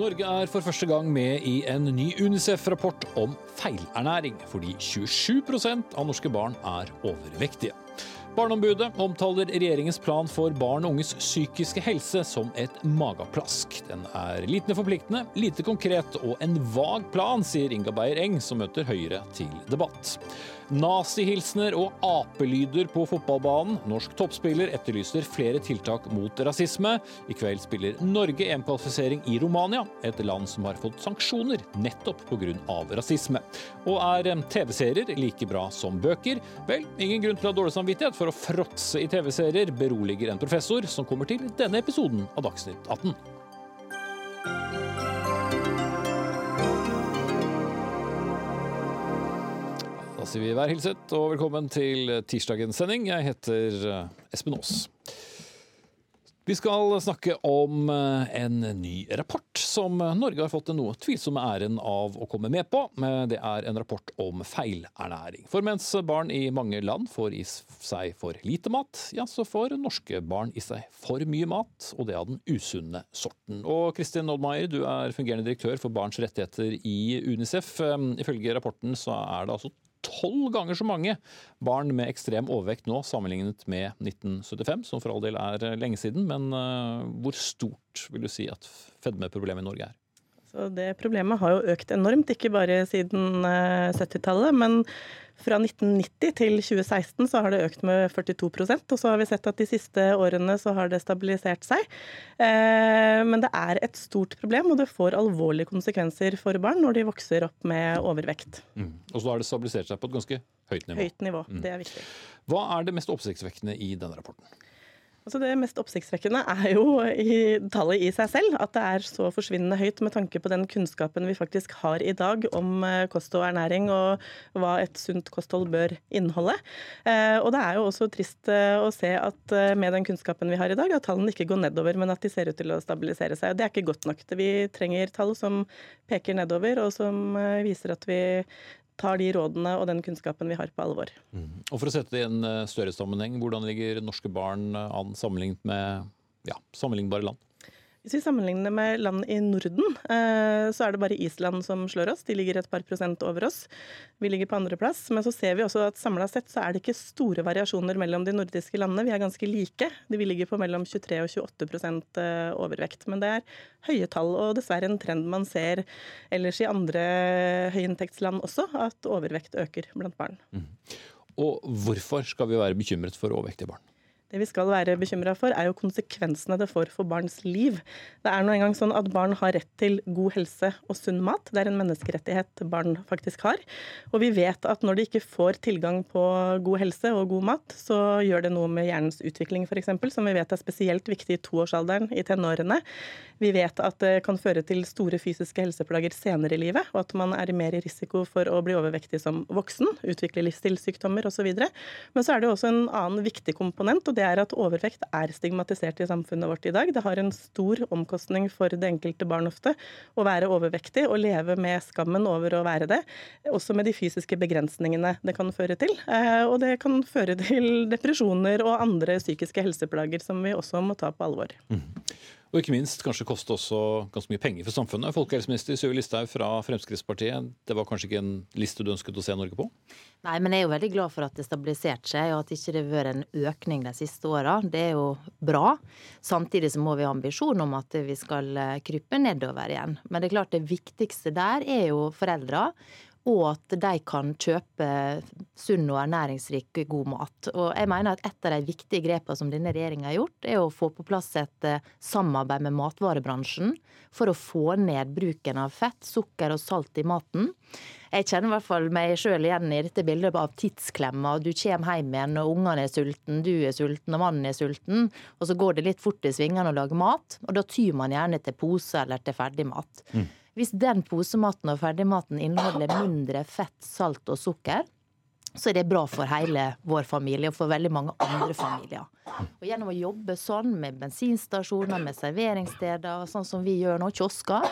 Norge er for første gang med i en ny Unicef-rapport om feilernæring, fordi 27% av norske barn er overvektige. Barneombudet omtaler regjeringens plan for barn og unges psykiske helse som et mageplask. Den er lite forpliktende, lite konkret og en vag plan, sier Inga Beyer Eng, som møter Høyre til debatt. Nazihilsener og apelyder på fotballbanen. Norsk toppspiller etterlyser flere tiltak mot rasisme. I kveld spiller Norge EM-kvalifisering i Romania, et land som har fått sanksjoner nettopp pga. rasisme. Og er TV-serier like bra som bøker? Vel, ingen grunn til å ha dårlig samvittighet for å fråtse i TV-serier, beroliger en professor som kommer til denne episoden av Dagsnytt 18. sier vi vær hilset og velkommen til tirsdagens sending. Jeg heter eh, Espen Aas. Vi skal snakke om eh, en ny rapport som Norge har fått den noe tvilsomme æren av å komme med på. Det er en rapport om feilernæring. For mens barn i mange land får i seg for lite mat, ja, så får norske barn i seg for mye mat, og det av den usunne sorten. Og Kristin Oldmeier, du er fungerende direktør for barns rettigheter i Unicef. Eh, ifølge rapporten så er det altså tolv ganger så mange barn med ekstrem overvekt nå sammenlignet med 1975, som for all del er eh, lenge siden. Men uh, hvor stort vil du si at fedmeproblemet i Norge er? Så det problemet har jo økt enormt, ikke bare siden 70-tallet, eh, men fra 1990 til 2016 så har det økt med 42% og så har vi sett at de siste årene så har det stabilisert seg. Men det er et stort problem, og det får alvorlige konsekvenser for barn når de vokser opp med overvekt. Mm. Og så har det stabilisert seg på et ganske høyt nivå. Høyt nivå, mm. det er viktig. Hva er det mest oppsiktsvekkende i denne rapporten? Altså det mest oppsiktsvekkende er jo i tallet i seg selv. At det er så forsvinnende høyt med tanke på den kunnskapen vi faktisk har i dag om eh, kost og ernæring og hva et sunt kosthold bør inneholde. Eh, og det er jo også trist eh, å se at med den kunnskapen vi har i dag, at tallene ikke går nedover, men at de ser ut til å stabilisere seg. Og det er ikke godt nok. Vi trenger tall som peker nedover, og som viser at vi tar de rådene og den kunnskapen vi har på alvor. Mm. Og For å sette det i en eh, større sammenheng, hvordan ligger norske barn an sammenlignet med ja, sammenlignbare land? Hvis vi sammenligner med land i Norden, eh, så er det bare Island som slår oss. De ligger et par prosent over oss. Vi ligger på andreplass. Men så ser vi også at samla sett så er det ikke store variasjoner mellom de nordiske landene. Vi er ganske like. Vi ligger på mellom 23 og 28 eh, overvekt. Men det er høye tall, og dessverre en trend man ser ellers i andre høyinntektsland også, at overvekt øker blant barn. Mm. Og hvorfor skal vi være bekymret for overvektige barn? Det vi skal være bekymra for, er jo konsekvensene det får for barns liv. Det er nå engang sånn at barn har rett til god helse og sunn mat. Det er en menneskerettighet barn faktisk har. Og vi vet at når de ikke får tilgang på god helse og god mat, så gjør det noe med hjernens utvikling f.eks., som vi vet er spesielt viktig i toårsalderen, i tenårene. Vi vet at det kan føre til store fysiske helseplager senere i livet, og at man er mer i risiko for å bli overvektig som voksen, utvikle livsstilssykdommer osv. Men så er det også en annen viktig komponent. og det er at overvekt er stigmatisert i samfunnet vårt i dag. Det har en stor omkostning for det enkelte barn ofte å være overvektig og leve med skammen over å være det. Også med de fysiske begrensningene det kan føre til. Eh, og det kan føre til depresjoner og andre psykiske helseplager som vi også må ta på alvor. Mm. Og ikke minst kanskje koste også ganske mye penger for samfunnet. Folkehelseminister Sylvi Listhaug fra Fremskrittspartiet, det var kanskje ikke en liste du ønsket å se Norge på? Nei, men jeg er jo veldig glad for at det stabiliserte seg, og at det ikke har vært en økning de siste åra. Det er jo bra. Samtidig så må vi ha ambisjon om at vi skal krype nedover igjen. Men det er klart det viktigste der er jo foreldra og at de kan kjøpe sunn og ernæringsrik god mat. Og jeg mener at Et av de viktige grepene som denne regjeringa har gjort, er å få på plass et eh, samarbeid med matvarebransjen for å få ned bruken av fett, sukker og salt i maten. Jeg kjenner i hvert fall meg sjøl igjen i dette bildet av tidsklemma. Du kommer hjem igjen og ungene er sulten, du er sulten og mannen er sulten. Og så går det litt fort i svingene å lage mat, og da tyr man gjerne til pose eller til ferdigmat. Mm. Hvis den posematen og ferdigmaten inneholder mindre fett, salt og sukker, så er det bra for hele vår familie og for veldig mange andre familier. Og gjennom å jobbe sånn med bensinstasjoner, med serveringssteder, sånn som vi gjør nå, kiosker,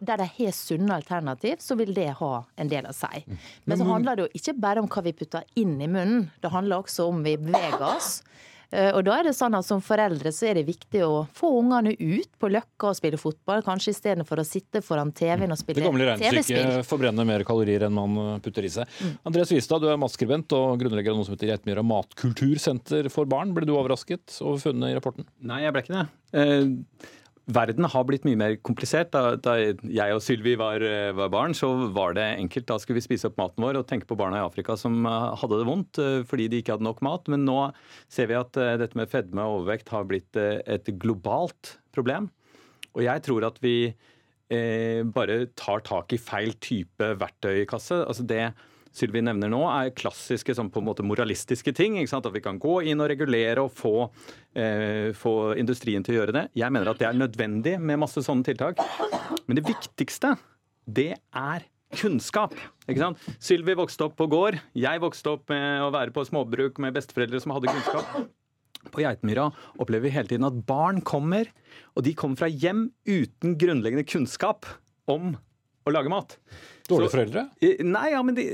der de har sunne alternativ, så vil det ha en del å si. Men så handler det jo ikke bare om hva vi putter inn i munnen, det handler også om vi beveger oss. Eh, og da er det sånn at Som foreldre så er det viktig å få ungene ut på Løkka og spille fotball, kanskje istedenfor å sitte foran TV-en og spille TV-spill. Det gamle regnestykket forbrenner mer kalorier enn man eh, putter i seg. Mm. Andreas Vistad, du er matskribent og grunnlegger av noe som heter Geitmyra matkultursenter for barn. Ble du overrasket over funnene i rapporten? Nei, jeg ble ikke det. Verden har blitt mye mer komplisert. Da, da jeg og Sylvi var, eh, var, barn, så var det enkelt. Da skulle vi spise opp maten vår og tenke på barna i Afrika som eh, hadde det vondt eh, fordi de ikke hadde nok mat. Men nå ser vi at dette med fedme og overvekt har blitt et globalt problem. Og jeg tror at vi eh, bare tar tak i feil type verktøykasse. Altså det Sylvi nevner nå, er klassiske sånn på en måte moralistiske ting. At vi kan gå inn og regulere og få, eh, få, industrien til å gjøre det. Jeg mener at det er nødvendig med masse sånne tiltak. Men det viktigste, det er kunnskap. ikke sant? Sylvi vokste opp på gård. Jeg vokste opp med å være på småbruk med besteforeldre som hadde kunnskap. På Geitmyra opplever vi hele tiden at barn kommer, og de kommer fra hjem uten grunnleggende kunnskap om å lage mat. Dårlige foreldre? Nei, ja, men det?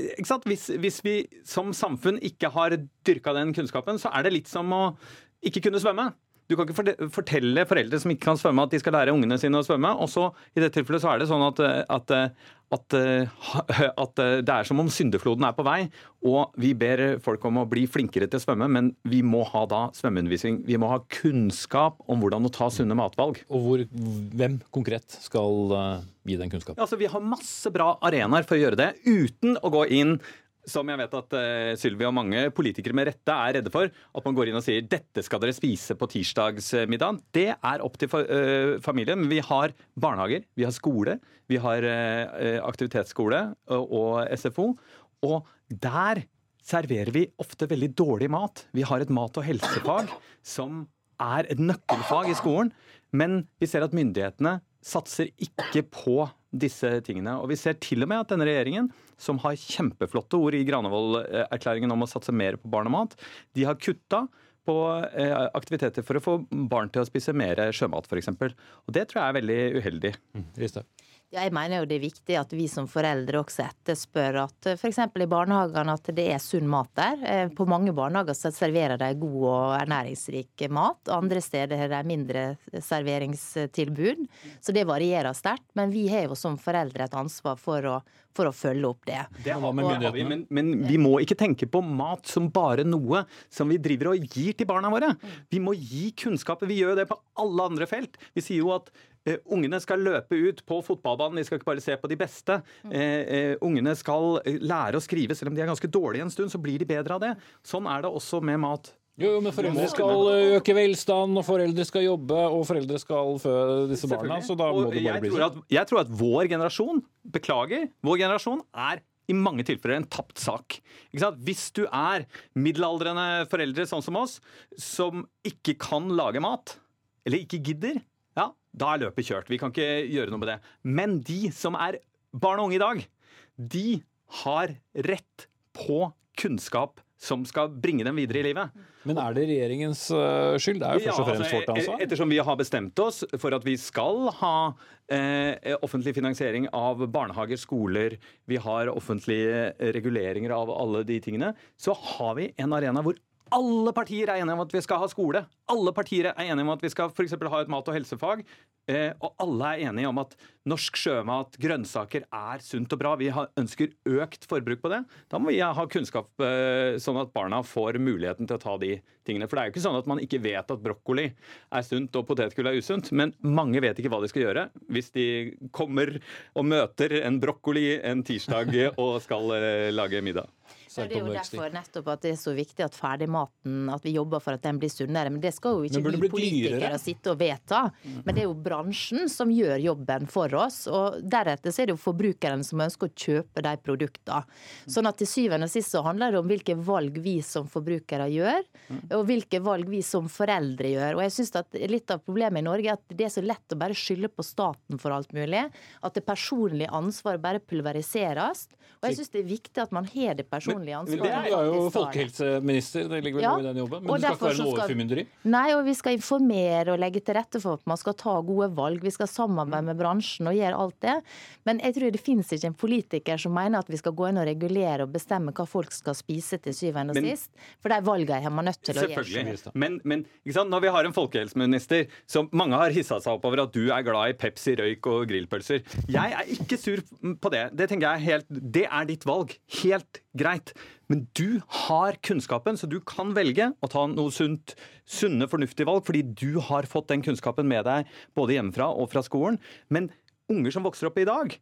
Hvis, hvis, vi som samfunn ikke har dyrka den kunnskapen, så er det litt som å ikke kunne svømme. Du kan ikke fortelle foreldre som ikke kan svømme, at de skal lære ungene sine å svømme. Og så i dette tilfellet så er det sånn at, at, at, at, det er som om syndefloden er på vei. Og vi ber folk om å bli flinkere til å svømme, men vi må ha da svømmeundervisning. Vi må ha kunnskap om hvordan å ta sunne matvalg. Og hvor, hvem konkret skal eh, gi den kunnskapen? Altså, vi har masse bra arenaer for å gjøre det, uten å gå inn som jeg vet at uh, Sylvi og mange politikere med rette er redde for, at man går inn og sier dette skal dere spise på tirsdagsmiddagen. Det er opp til uh, familien. Men vi har barnehager, vi har skole, vi har uh, aktivitetsskole og, og SFO. Og der serverer vi ofte veldig dårlig mat. Vi har et mat- og helsefag som er et nøkkelfag i skolen. Men vi ser at myndighetene satser ikke på disse tingene. Og vi ser til og med at denne regjeringen, som har kjempeflotte ord i Granavolden-erklæringen om å satse mer på barn og mat, de har kutta på eh, aktiviteter for å få barn til å spise mer sjømat, f.eks. Det tror jeg er veldig uheldig. Mm, jeg mener jo det er viktig at vi som foreldre også etterspør at f.eks. i barnehagene at det er sunn mat der. Eh, på mange barnehager så serverer de god og ernæringsrik mat. Andre steder har de mindre serveringstilbud. Så det varierer sterkt. Men vi har jo som foreldre et ansvar for å, for å følge opp det. Det har vi, men, men vi må ikke tenke på mat som bare noe som vi driver og gir til barna våre. Vi må gi kunnskap. Vi gjør det på alle andre felt. Vi sier jo at ungene skal løpe ut på fotballbanen, de skal ikke bare se på de beste. Uh, uh, ungene skal lære å skrive, selv om de er ganske dårlige en stund, så blir de bedre av det. Sånn er det også med mat. Jo, men Foreldre skal øke velstand, og foreldre skal jobbe, og foreldre skal fø disse barna. så da må det bare bli sånn. Jeg tror at vår generasjon, beklager, vår generasjon er i mange tilfeller en tapt sak. Hvis du er middelaldrende foreldre sånn som oss, som ikke kan lage mat, eller ikke gidder, da er løpet kjørt. Vi kan ikke gjøre noe med det. Men de som er barn og unge i dag, de har rett på kunnskap som skal bringe dem videre i livet. Men er det regjeringens uh, skyld? Det er jo først og fremst vårt ansvar. Ettersom vi har bestemt oss for at vi skal ha eh, offentlig finansiering av barnehager, skoler, vi har offentlige reguleringer av alle de tingene, så har vi en arena hvor alle partier er enige om at vi skal ha skole. Alle partier er enige om at vi skal for ha et mat- og helsefag. Eh, og alle er enige om at norsk sjømat, grønnsaker, er sunt og bra. Vi ønsker økt forbruk på det. Da må vi ha kunnskap eh, sånn at barna får muligheten til å ta de tingene. For det er jo ikke sånn at man ikke vet at brokkoli er sunt og potetgull er usunt. Men mange vet ikke hva de skal gjøre hvis de kommer og møter en brokkoli en tirsdag og skal eh, lage middag. Ja, det er jo derfor nettopp at det er så viktig at ferdigmaten, at vi jobber for at den blir sunnere. Men det skal jo ikke vi politikere sitte og vedta. Men det er jo bransjen som gjør jobben for oss. Og deretter så er det jo forbrukeren som ønsker å kjøpe de produktene. Sånn at til syvende og sist så handler det om hvilke valg vi som forbrukere gjør, og hvilke valg vi som foreldre gjør. Og jeg synes at litt av problemet i Norge er at det er så lett å bare skylde på staten for alt mulig. At det personlige ansvaret bare pulveriseres. Og jeg syns det er viktig at man har det personlige personlige ansvar. Du er jo folkehelseminister, det ligger vel ja, noe i den jobben. Men det skal ikke være noe overformynderi? Nei, og vi skal informere og legge til rette for at man skal ta gode valg. Vi skal samarbeide med bransjen og gjøre alt det. Men jeg tror det finnes ikke en politiker som mener at vi skal gå inn og regulere og bestemme hva folk skal spise til syvende og men, sist. For de valgene er man nødt til å gjøre. Selvfølgelig. Men, men når vi har en folkehelseminister som mange har hissa seg opp over at du er glad i Pepsi, røyk og grillpølser. Jeg er ikke sur på det. Det tenker jeg helt, det er ditt valg. Helt greit. Men du har kunnskapen, så du kan velge å ta noe sunt, sunne, fornuftige valg, fordi du har fått den kunnskapen med deg både hjemmefra og fra skolen. Men unger som vokser opp i dag,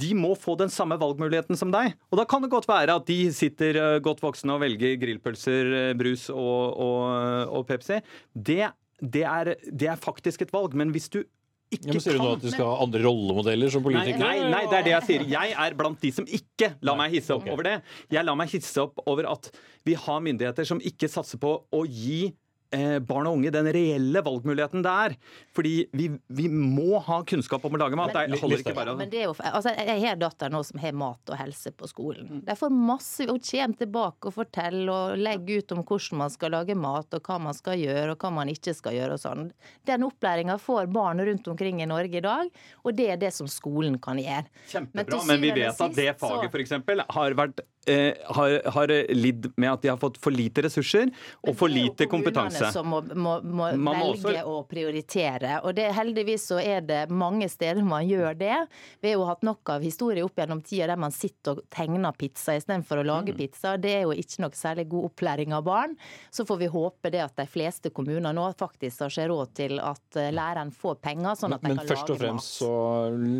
de må få den samme valgmuligheten som deg. Og da kan det godt være at de sitter eh, godt voksne og velger grillpølser, eh, brus og, og, og Pepsi. Det, det, er, det, er, faktisk et valg. Men hvis du ikke ja, men Sier du nå at du skal ha andre rollemodeller som politikere? Nei, nei, nei, det er det jeg sier. Jeg er blant de som ikke lar meg hisse opp over det. Jeg lar meg hisse opp over at vi har myndigheter som ikke satser på å gi barn og unge den reelle valgmuligheten det er. Fordi vi, vi må ha kunnskap om å lage mat. Men, det holder ikke bare men det er jo, altså, Jeg har datter nå som har mat og helse på skolen. Mm. De får masse, Hun kommer tilbake og forteller og legger ut om hvordan man skal lage mat, og hva man skal gjøre og hva man ikke skal gjøre. og sånn. Den opplæringa får barn rundt omkring i Norge i dag, og det er det som skolen kan gjøre. Kjempebra, men, men vi vet at det faget f.eks. har vært eh, har, har lidd med at de har fått for lite ressurser og for lite kompetanse. Det er jo kommunene som må, må, må velge også... å prioritere. Og det, heldigvis så er det mange steder man gjør det. Vi har jo hatt nok av historier opp gjennom tida der man sitter og tegner pizza istedenfor å lage mm. pizza. Det er jo ikke noe særlig god opplæring av barn. Så får vi håpe det at de fleste kommuner nå faktisk har seg råd til at eh, læreren får penger, sånn at de kan lage mat. Men først og fremst så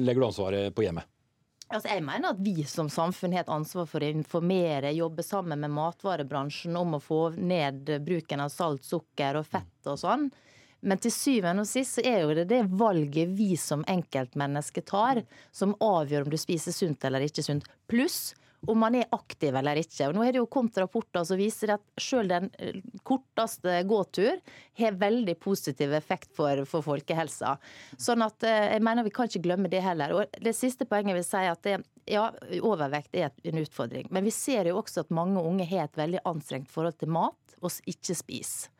legger du ansvaret på hjemmet? Altså, jeg mener at vi som samfunn har et ansvar for å informere, jobbe sammen med matvarebransjen om å få ned bruken av salt, sukker og fett og sånn. Men til syvende og sist så er jo det det valget vi som enkeltmennesker tar, som avgjør om du spiser sunt eller ikke sunt. Pluss om man er aktiv eller ikke. Og nå har det jo kommet rapporter som viser at selv den eh, korteste gåtur har veldig positiv effekt for, for folkehelsa. Sånn at eh, jeg mener vi kan ikke glemme det heller. Og det siste poenget vil si at det, ja, overvekt er en utfordring. Men vi ser jo også at mange unge har et veldig anstrengt forhold til mat og ikke spiser.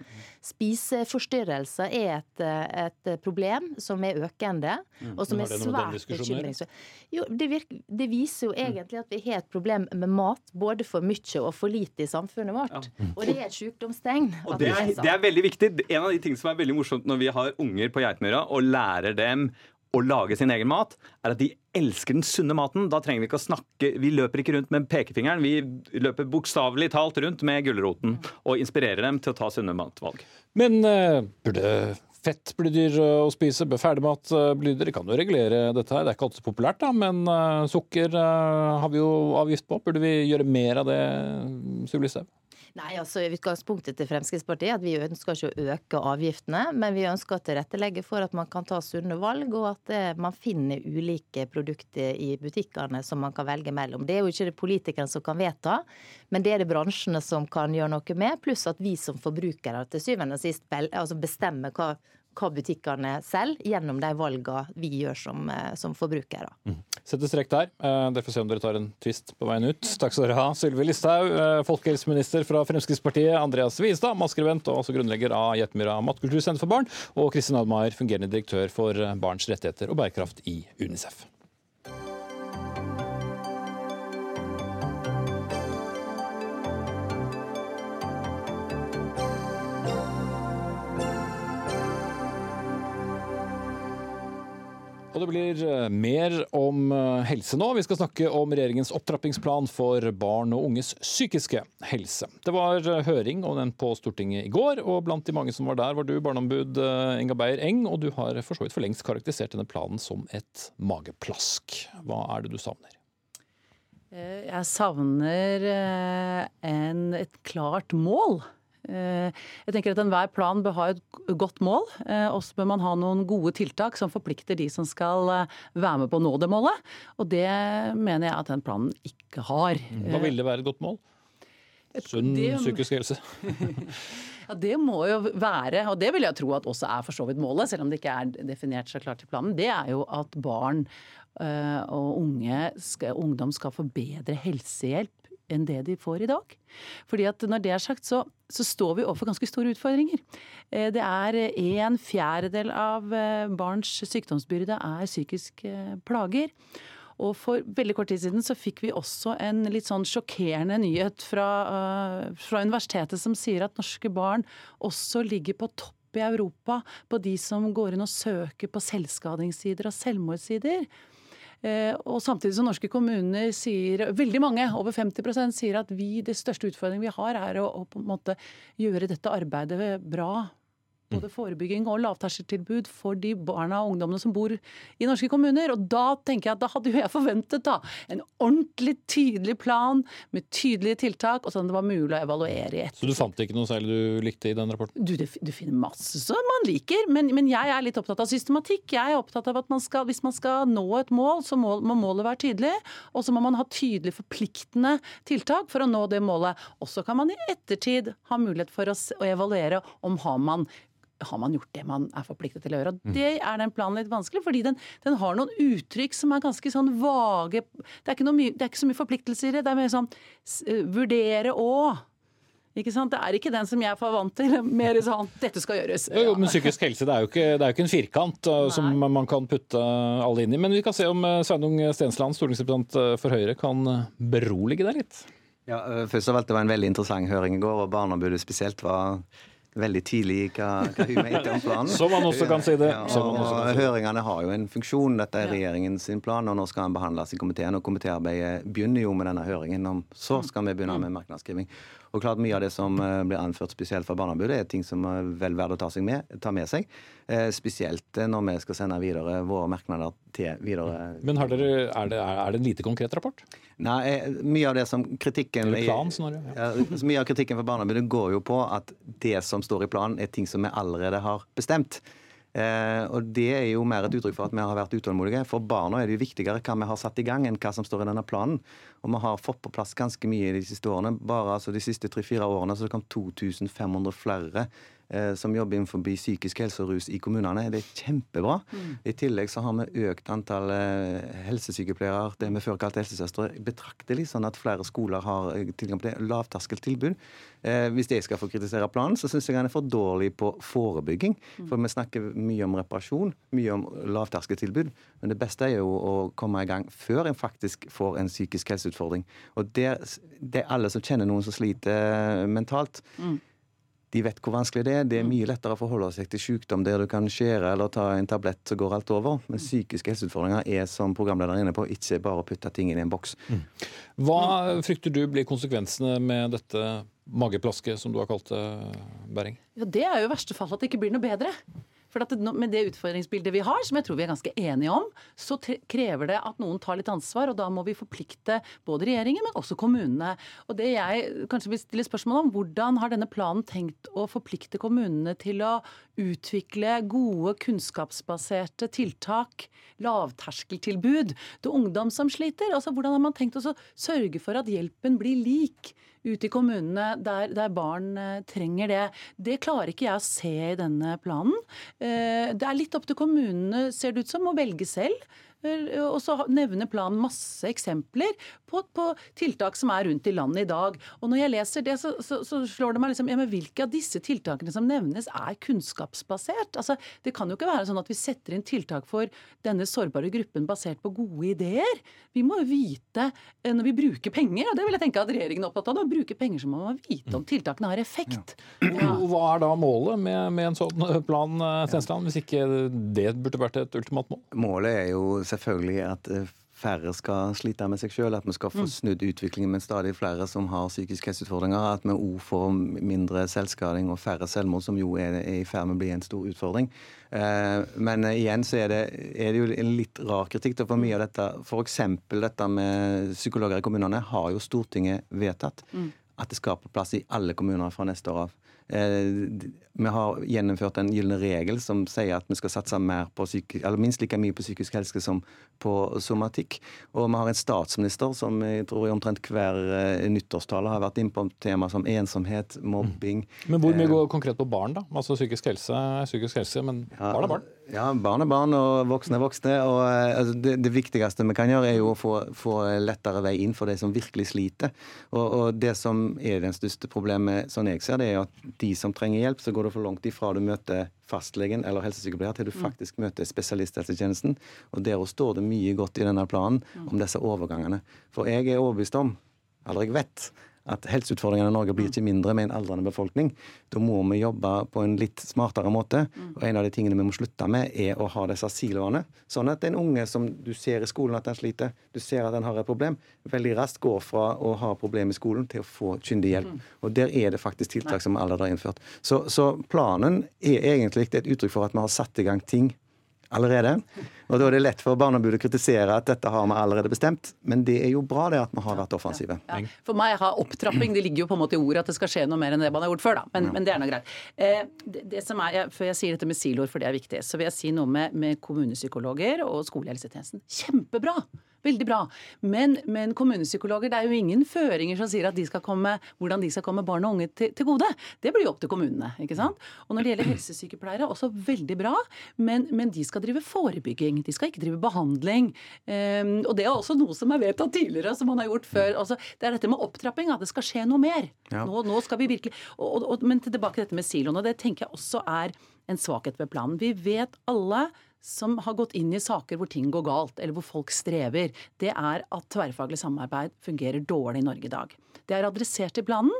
Spiseforstyrrelser er et, et, problem som er økende, mm. og som er svært bekymringsfullt. Det, det, viser jo egentlig at vi har et problem med mat, både for mye og for lite i samfunnet vårt. Ja. Og det er et sykdomstegn. Og det er, det er veldig viktig. En av de tingene som er veldig morsomt når vi har unger på Geitmyra og lærer dem å lage sin egen mat, er at de elsker den sunne maten. Da trenger vi ikke å snakke Vi løper ikke rundt med pekefingeren. Vi løper bokstavelig talt rundt med gulroten og inspirerer dem til å ta sunne matvalg. Men uh, burde fett bli dyrere å spise? Bør ferdigmat uh, bli dyrere? Kan jo regulere dette her. Det er ikke alltid så populært, da, men uh, sukker har vi jo avgift på. Burde vi gjøre mer av det, Sylvi Listhaug? Nei, altså Utgangspunktet til Fremskrittspartiet er at vi ønsker ikke å øke avgiftene, men vi ønsker å tilrettelegge for at man kan ta sunne valg, og at eh, man finner ulike produkter i butikkene som man kan velge mellom. Det er jo ikke det politikerne som kan vedta, men det er det bransjene som kan gjøre noe med, pluss at vi som forbrukere til syvende og sist altså bestemmer hva hva butikkene selger, gjennom de valgene vi gjør som, eh, som forbrukere. Mm. Sette strek der. Eh, dere får se om dere tar en twist på veien ut. Takk skal dere ha. Sylvi Listhaug, eh, folkehelseminister fra Fremskrittspartiet. Andreas Wiestad, matskribent og også grunnlegger av Jetmyra matkultursenter for barn. Og Kristin Admaier, fungerende direktør for barns rettigheter og bærekraft i UNICEF. Og det blir eh, mer om eh, helse nå. Vi skal snakke om regjeringens opptrappingsplan for barn og unges psykiske helse. Det var eh, høring om den på Stortinget i går, og blant de mange som var der, var du barneombud Inga Beyer Eng, og du har for så vidt for lengst karakterisert denne planen som et mageplask. Hva er det du savner? Jeg savner en, et klart mål. Eh, jeg tenker at Enhver plan bør ha et godt mål. Eh, og så bør man ha noen gode tiltak som forplikter de som skal eh, være med på å nå det målet. Og det mener jeg at den planen ikke har. Hva vil det være et godt mål? Sunn psykisk helse? ja, Det må jo være, og det vil jeg tro at også er for så vidt målet, selv om det ikke er definert så klart i planen, det er jo at barn og unge ungdom skal få bedre helsehjelp enn det de får i dag. Fordi at når det er sagt, så, så står vi overfor ganske store utfordringer. Eh, det er en fjerdedel av eh, barns sykdomsbyrde er psykiske plager. Og for veldig kort tid siden så fikk vi også en litt sånn sjokkerende nyhet fra, fra universitetet som sier at norske barn også ligger på topp i Europa på de som går inn og søker på selvskadingssider og selvmordssider. Eh, og samtidig som norske kommuner sier, veldig mange, over 50% sier at vi, det største utfordringen vi har, er å, å gjøre dette arbeidet bra både forebygging og lavterskeltilbud for de barna og ungdommene som bor i norske kommuner. Og da tenker jeg at da hadde jo jeg forventet da en ordentlig tydelig plan med tydelige tiltak, og sånn det var mulig å evaluere i ettertid. Så du fant ikke noe særlig du likte i den rapporten? Du, du finner masse som man liker, men, men, jeg er litt opptatt av systematikk. Jeg er opptatt av at man skal, hvis man skal nå et mål, så må, må målet være tydelig. Og så må man ha tydelig forpliktende tiltak for å nå det målet. Og så kan man i ettertid ha mulighet for å, å evaluere om har man har man gjort det man er forpliktet til å gjøre. Og mm. Det er den planen litt vanskelig, fordi den, den har noen uttrykk som er ganske sånn vage. Det er ikke, mye, det er ikke så mye forpliktelser i det. Det er mer sånn vurdere og. Ikke sant? Det er ikke den som jeg er vant til. Mer sånn 'dette skal gjøres'. Jo, jo, men psykisk helse det er jo ikke, det er jo ikke en firkant Nei. som man kan putte alle inn i. Men vi kan se om Sveinung Stensland, stortingsrepresentant for Høyre, kan berolige deg litt. Ja, Først og fremst, Det var en veldig interessant høring i går, og Barneombudet spesielt var veldig tidlig hva, hva hun mente om planen. Som man også kan si det. Ja, og, og Høringene har jo en funksjon. Dette er regjeringens plan, og nå skal den behandles i komiteen. og Komitéarbeidet begynner jo med denne høringen. om Så skal vi begynne med merknadsskriving. Og klart Mye av det som eh, blir anført spesielt fra Barneombudet, er ting som er vel verdt å ta, med, ta med seg. Eh, spesielt eh, når vi skal sende videre våre merknader til videre. Men dere, er, det, er, det, en lite konkret rapport? Nei, mye av det som kritikken plan, snarere. Ja, mye av kritikken fra Barneombudet går jo på at det som står i planen, er ting som vi allerede har bestemt. Eh, og Det er jo mer et uttrykk for at vi har vært utålmodige. For barna er det jo viktigere hva vi har satt i gang, enn hva som står i denne planen. Og vi har fått på plass ganske mye de siste årene. Bare altså, de siste tre-fire årene så det kom 2500 flere som jobber innenfor psykisk helse og rus i kommunene. Det er kjempebra. Mm. I tillegg så har vi økt antall eh, helsesykepleiere, det vi før kalte helsesøstre, betraktelig, sånn at flere skoler har eh, tilgang på det. Lavterskeltilbud. Hvis jeg skal få kritisere planen, så syns jeg han er for dårlig på forebygging. Mm. For vi snakker mye om reparasjon, mye om lavterskeltilbud. Men det beste er jo å komme i gang før en faktisk får en psykisk helseutfordring. Og det, det er alle som kjenner noen som sliter mentalt. Mm de vet hvor vanskelig det er. Det er mm. mye lettere å forholde seg til sykdom der du kan skjære eller ta en tablett, så går alt over. Men mm. psykiske helseutfordringer er, som programlederen er inne på, ikke bare å putte ting inn i en boks. Mm. Hva frykter du blir konsekvensene med dette mageplasket, som du har kalt det, Bering? Ja, Det er jo i verste fall at det ikke blir noe bedre. For det, med det utfordringsbildet vi har, som jeg tror vi er ganske enige om, så krever det at noen tar litt ansvar, og da må vi forplikte både regjeringen, men også kommunene. Og det jeg kanskje vil stille spørsmål om, hvordan har denne planen tenkt å forplikte kommunene til å utvikle gode, kunnskapsbaserte tiltak, lavterskeltilbud, til ungdom som sliter? Altså, hvordan har man tenkt å sørge for at hjelpen blir lik? Ute i kommunene der, der barn eh, trenger det. Det klarer ikke jeg å se i denne planen. Eh, det er litt opp til kommunene, ser det ut som, å velge selv. Og så nevner planen masse eksempler på, på, tiltak som er rundt i landet i dag. Og når jeg leser det, så, så, så slår det meg liksom ja, men Hvilke av disse tiltakene som nevnes, er kunnskapsbasert? Altså, Det kan jo ikke være sånn at vi setter inn tiltak for denne sårbare gruppen basert på gode ideer. Vi må jo vite eh, når vi bruker penger, og det vil jeg tenke at regjeringen er opptatt av, når vi bruker penger så må man vite om tiltakene har effekt. Ja. Ja. Hva er da målet med, med en sånn plan, eh, Stensland, hvis ikke det burde vært et ultimat mål? Målet er jo selvfølgelig at eh, færre skal slite med seg sjøl, at vi skal få mm. snudd utviklingen med stadig flere som har psykiske helseutfordringer, at vi òg får mindre selvskading og færre selvmord, som jo er, i ferd med å bli en stor utfordring. Eh, men igjen så er det, er det jo en litt rar kritikk. For mye av dette, f.eks. dette med psykologer i kommunene, har jo Stortinget vedtatt. Mm. At det skal på plass i alle kommuner fra neste år av. Eh, vi har gjennomført en gylne regel som sier at vi skal satse mer på syke, eller minst like mye på psykisk helse som på somatikk. Og vi har en statsminister som jeg tror i omtrent hver uh, nyttårstale har vært inne på tema som ensomhet, mobbing. Men hvor mye går konkret på barn, da? Altså psykisk helse er psykisk helse, men barn er barn? Ja, barn er barn, og voksne er voksne. og altså, det, det, viktigste vi kan gjøre, er jo å få, få, lettere vei inn for de som virkelig sliter. Og, og det som er den største problemet, sånn jeg ser det, er at de som trenger hjelp, så går det for langt ifra du møter fastlegen eller helsesykepleier til du mm. faktisk møter spesialisthelsetjenesten. Og der står det mye godt i denne planen om disse overgangene. For jeg er overbevist om, eller jeg vet, at helseutfordringene i Norge blir ikke mindre med en aldrende befolkning. Da må vi jobbe på en litt smartere måte. Og en av de tingene vi må slutte med, er å ha disse siloene. Sånn at en unge som du ser i skolen at den sliter, du ser at den har et problem, veldig raskt går fra å ha problem i skolen til å få kyndig hjelp. Og der er det faktisk tiltak som allerede har innført. Så, så planen er egentlig et uttrykk for at vi har satt i gang ting allerede. Og Da er det lett for Barneombudet å kritisere at dette har vi allerede bestemt, men det er jo bra det at vi har vært offensive. Ja, ja. For meg har opptrapping det ligger jo på en måte i ordet at det skal skje noe mer enn det man har gjort før, da. Men, ja. men det er nå greit. Eh, det, det, som er, Før jeg sier dette med siloer, for det er viktig, så vil jeg si noe med, med kommunepsykologer og skolehelsetjenesten. Kjempebra! Veldig bra. Men, men, kommunepsykologer, det er jo ingen føringer som sier at de skal komme, hvordan de skal komme barn og unge til, til, gode. Det blir jo opp til kommunene. ikke sant? Og når det gjelder helsesykepleiere, også veldig bra. Men, men de skal drive forebygging. De skal ikke drive behandling. Um, og det er også noe som er vedtatt tidligere, som man har gjort før. Altså, det er dette med opptrapping, at det skal skje noe mer. Ja. Nå, nå, skal vi virkelig og, og, Men tilbake til dette med siloene. Det tenker jeg også er en svakhet ved planen. Vi vet alle som har gått inn i saker hvor ting går galt, eller hvor folk strever, det er at tverrfaglig samarbeid fungerer dårlig i Norge i dag. Det er adressert i planen.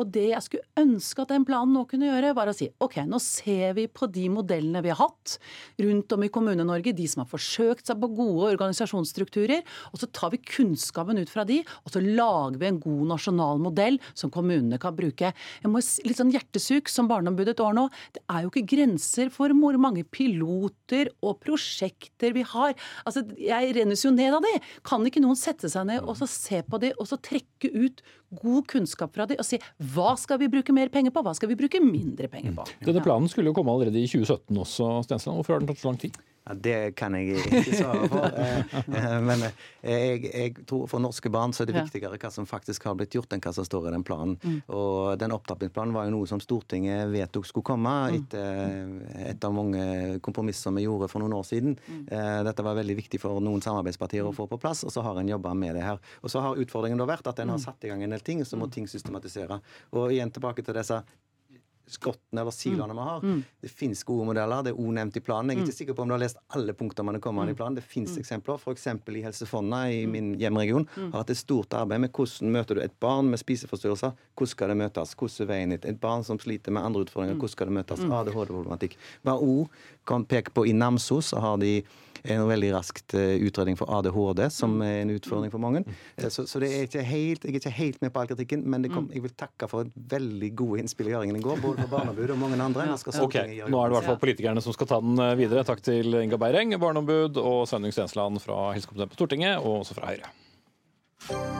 Og det jeg skulle ønske at den planen nå kunne gjøre, var å si OK, nå ser vi på de modellene vi har hatt rundt om i Kommune-Norge, de som har forsøkt seg på gode organisasjonsstrukturer, og så tar vi kunnskapen ut fra de, og så lager vi en god nasjonal modell som kommunene kan bruke. Jeg må Litt sånn hjertesuk som Barneombudet et år nå. Det er jo ikke grenser for hvor mange piloter og prosjekter vi har. Altså, Jeg rennes jo ned av de. Kan ikke noen sette seg ned og så se på de, og så trekke ut god kunnskap fra de og si hva skal vi bruke mer penger på, hva skal vi bruke mindre penger på? Denne planen skulle jo komme allerede i 2017 også, Stensland. Hvorfor har den tatt så lang tid? Ja, det kan jeg ikke svare på. Eh, eh, men eh, jeg, jeg, tror for norske barn så er det viktigere hva som faktisk har blitt gjort, enn hva som står i den planen. Mm. Og den opptrappingsplanen var jo noe som Stortinget vedtok skulle komme mm. etter et av mange kompromisser vi gjorde for noen år siden. Mm. Dette var veldig viktig for noen samarbeidspartier å få på plass, og så har en jobba med det her. Og så har utfordringen da vært at en har satt i gang en del ting, så må ting systematisere. Og igjen tilbake til disse skottene eller siloene vi har. Mm. Det fins gode modeller. Det er òg nevnt i planen. Jeg er ikke mm. sikker på om du har lest alle punktene man kommer an i planen. Det fins mm. eksempler. F.eks. i Helse Fonna i min hjemregion har hatt et stort arbeid med hvordan møter du et barn med spiseforstyrrelser. Hvordan skal det møtes? Hvordan er veien dit? Et barn som sliter med andre utfordringer, hvordan skal det møtes? ADHD-problematikk. Var har òg peke på i Namsos, så har de en veldig raskt eh, utredning for ADHD, som mm. er en utfordring for mange. Eh, så, så er helt, jeg er ikke helt med på all kritikken, men kom, mm. jeg vil takke for et veldig gode innspill i høringen i går, både for Barneombudet og mange andre. Ok, Nå er det i hvert fall politikerne som skal ta den eh, videre. Takk til Inga Beireng, barneombud, og Sveinung Stensland fra Helsekomiteen på Stortinget, og også fra Høyre.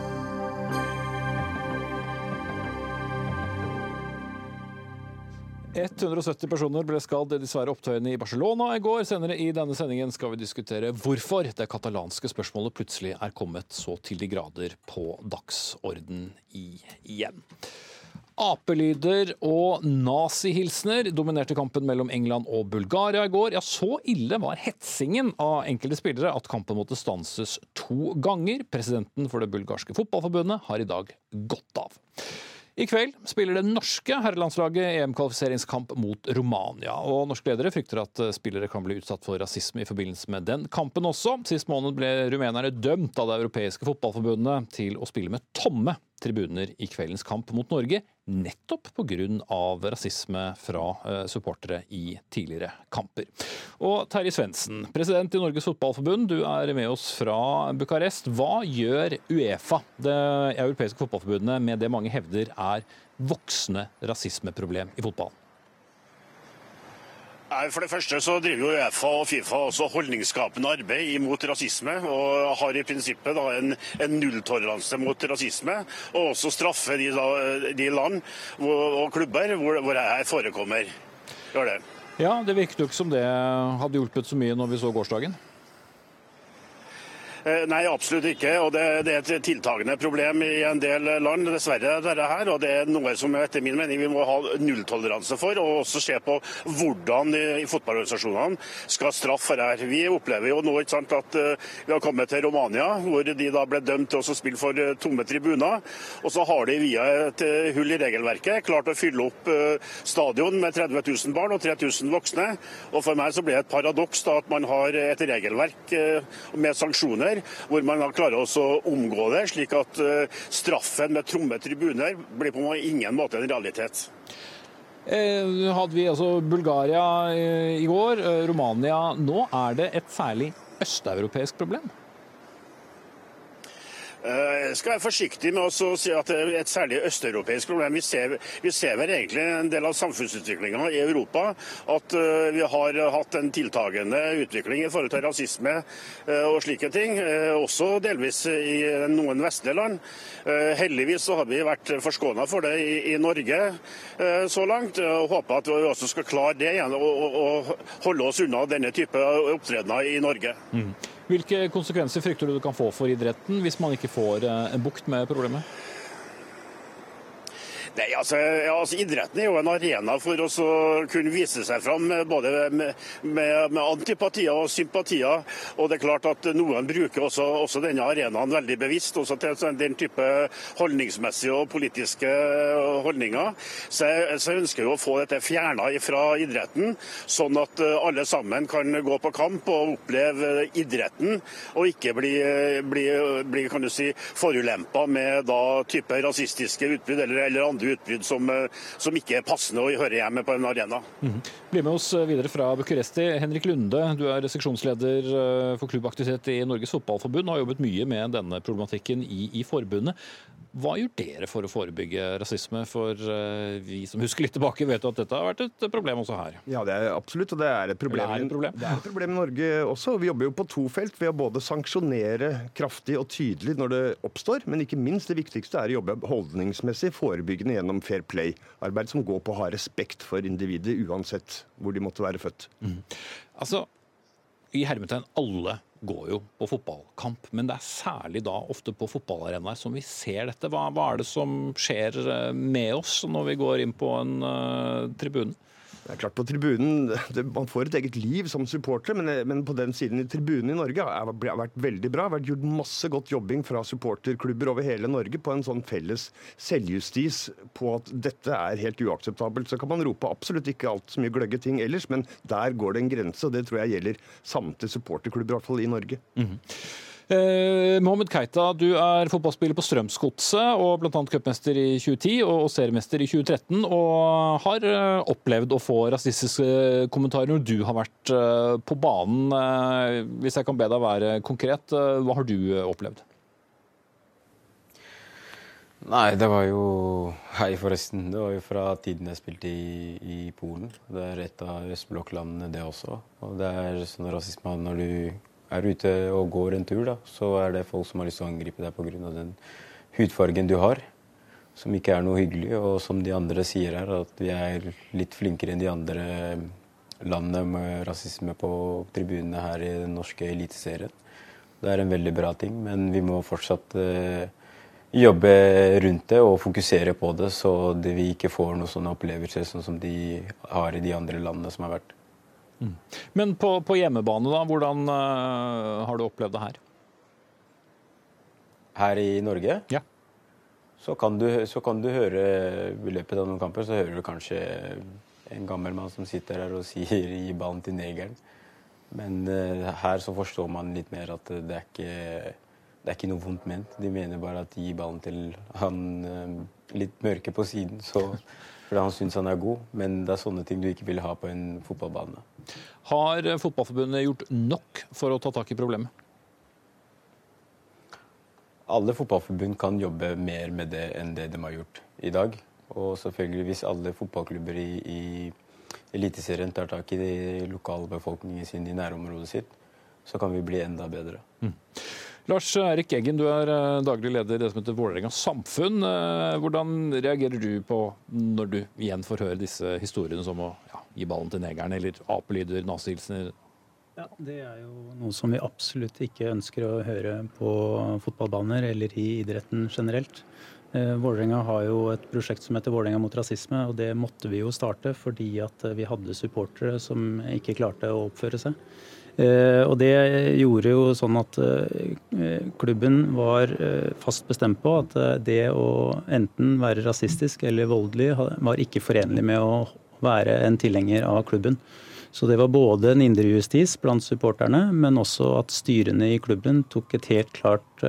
170 personer ble skadd i de opptøyene i Barcelona i går. Senere i denne sendingen skal vi diskutere hvorfor det katalanske spørsmålet plutselig er kommet så til de grader på dagsorden igjen. Apelyder og nazihilsener dominerte kampen mellom England og Bulgaria i går. Ja, så ille var hetsingen av enkelte spillere at kampen måtte stanses to ganger. Presidenten for det bulgarske fotballforbundet har i dag gått av. I kveld spiller det norske herrelandslaget EM-kvalifiseringskamp mot Romania. og Norske ledere frykter at spillere kan bli utsatt for rasisme i forbindelse med den kampen også. Sist måned ble rumenerne dømt av det europeiske fotballforbundet til å spille med tomme tribuner i kveldens kamp mot Norge, nettopp pga. rasisme fra eh, supportere i tidligere kamper. Og Terje Svendsen, president i Norges Fotballforbund, du er med oss fra Bucarest. Hva gjør Uefa, det europeiske fotballforbundet, med det mange hevder er voksende rasismeproblem i fotballen? For det første så driver jo Uefa og Fifa også holdningsskapende arbeid imot rasisme, og har i prinsippet da en, en nulltoleranse mot rasisme. Og også straffer de, da, de land og, og klubber hvor, hvor jeg forekommer. Gjør det. Ja, Det virket jo ikke som det hadde hjulpet så mye når vi så gårsdagen. Eh, nei, absolutt ikke. og det, det, er et tiltagende problem i en del land, dessverre. dette her, og Det er noe som etter min mening vi må ha nulltoleranse for, og også se på hvordan fotballorganisasjonene skal straffe dette. Vi opplever jo nå sant, at uh, vi har kommet til Romania, hvor de da ble dømt til å spille for uh, tomme tribuner. Og så har de via et hull i regelverket klart å fylle opp stadion med 30 000 barn og 3000 voksne. Og For meg så blir det et paradoks da, at man har et regelverk med sanksjoner hvor man klarer å omgå det, slik at eh, straffen med tromme tribuner blir på ingen måte en realitet. Eh, hadde vi altså Bulgaria eh, i går, Romania nå. Er det et særlig østeuropeisk problem? Eh, jeg skal være forsiktig med å si at det er et særlig østeuropeisk problem. Vi ser, vi ser vel egentlig en del av samfunnsutviklinga i Europa at eh, vi har hatt en tiltagende utvikling i forhold til rasisme eh, og slike ting. Også delvis i noen vestlige land. Heldigvis så har vi vært forskåna for det i, i, Norge så langt. og Håper at vi også skal klare det igjen og, holde oss unna denne type opptredener i Norge. Mm. Hvilke konsekvenser frykter du det kan få for idretten hvis man ikke får eh, en bukt med problemet? Nei, altså, ja, altså, Idretten er jo en arena for å kunne vise seg fram både med, med, med, antipatier og sympatier. Og det er klart at Noen bruker også, også denne arenaen veldig bevisst også til den type holdningsmessige og politiske holdninger. Så jeg, så jeg ønsker jo å få dette fjerna fra idretten, sånn at alle sammen kan gå på kamp og oppleve idretten, og ikke bli, bli, bli kan du si, forulempa med da type rasistiske utbrudd eller, eller andre utbrudd som, eh, som, ikke er passende å høre hjemme på en arena. Mm. Bli med oss videre fra Bucuresti. Henrik Lunde, du er seksjonsleder eh, for klubbaktivitet i Norges Fotballforbund og har jobbet mye med denne problematikken i, i forbundet. Hva gjør dere for å forebygge rasisme? For eh, vi som husker litt tilbake, vet jo at dette har vært et problem også her. Ja, det er absolutt, og det er et problem. Er problem? Det er et problem i Norge også. Vi jobber jo på to felt ved å både sanksjonere kraftig og tydelig når det oppstår, men ikke minst det viktigste er å jobbe holdningsmessig forebyggende gjennom fair play-arbeid som går på å ha respekt for individet uansett hvor de måtte være født. Mm. Altså, i hermetegn alle går jo på fotballkamp, men det er særlig da ofte på fotballarenaer som vi ser dette. Hva, hva, er det som skjer eh, med oss når vi går inn på en uh, tribune? Det er klart på tribunen, det, Man får et eget liv som supporter, men, men på den siden i tribunen i Norge har det vært veldig bra. Det har gjort masse godt jobbing fra supporterklubber over hele Norge på en sånn felles selvjustis på at dette er helt uakseptabelt. Så kan man rope absolutt ikke alt så mye gløgge ting ellers, men der går det en grense. og Det tror jeg gjelder samtlige supporterklubber, i hvert fall i Norge. Mm -hmm. Eh, Mohammed Keita, du er fotballspiller på Strømsgodset og bl.a. cupmester i 2010 og seriemester i 2013. Og har eh, opplevd å få rasistiske kommentarer når du har vært eh, på banen. Eh, hvis jeg kan be deg være konkret, hva har du opplevd? Nei, det var jo Hei, forresten. Det var jo fra tiden jeg spilte i, i Polen. Det er et av østblokklandene, det også. Og det er sånn rasisme når du er ute og går en tur, da, så er det folk som har lyst til å angripe deg pga. den hudfargen du har, som ikke er noe hyggelig. Og som de andre sier her, at vi er litt flinkere enn de andre landene med rasisme på tribunene her i den norske eliteserien. Det er en veldig bra ting, men vi må fortsatt eh, jobbe rundt det og fokusere på det, så det vi ikke får noen sånne opplevelser sånn som de har i de andre landene som har vært. Mm. Men på, på, hjemmebane, da, hvordan uh, har du opplevd det her? Her i Norge? Ja. Så kan, du, så kan du høre i løpet av noen kamper så hører du kanskje en gammel mann som sitter her og sier 'gi ballen til negeren'. Men uh, her så forstår man litt mer at det er ikke, det er ikke noe vondt ment. De mener bare at 'gi ballen til han uh, litt mørke på siden', så fordi han syns han er god. Men det er sånne ting du ikke vil ha på en fotballbane. Har Fotballforbundet gjort nok for å ta tak i problemet? Alle fotballforbund kan jobbe mer med det enn det de har gjort i dag. Og selvfølgelig hvis alle fotballklubber i, i Eliteserien tar tak i lokalbefolkningen sin i nærområdet sitt, så kan vi bli enda bedre. Mm. Lars Erik Eggen, du er eh, daglig leder i det som heter Vålerenga samfunn. Eh, hvordan reagerer du på når du igjen får høre disse historiene som å ja, gi ballen til negeren, eller apelyder, nazihilsener? Ja, Det er jo noe som vi absolutt ikke ønsker å høre på fotballbaner eller i idretten generelt. Eh, Vålerenga har jo et prosjekt som heter Vålerenga mot rasisme, og det måtte vi jo starte fordi at vi hadde supportere som ikke klarte å oppføre seg. Eh, og det gjorde jo sånn at eh, klubben var eh, fast bestemt på at det å enten være rasistisk eller voldelig var ikke forenlig med å være en tilhenger av klubben. Så det var både en indrejustis blant supporterne, men også at styrene i klubben tok et helt klart,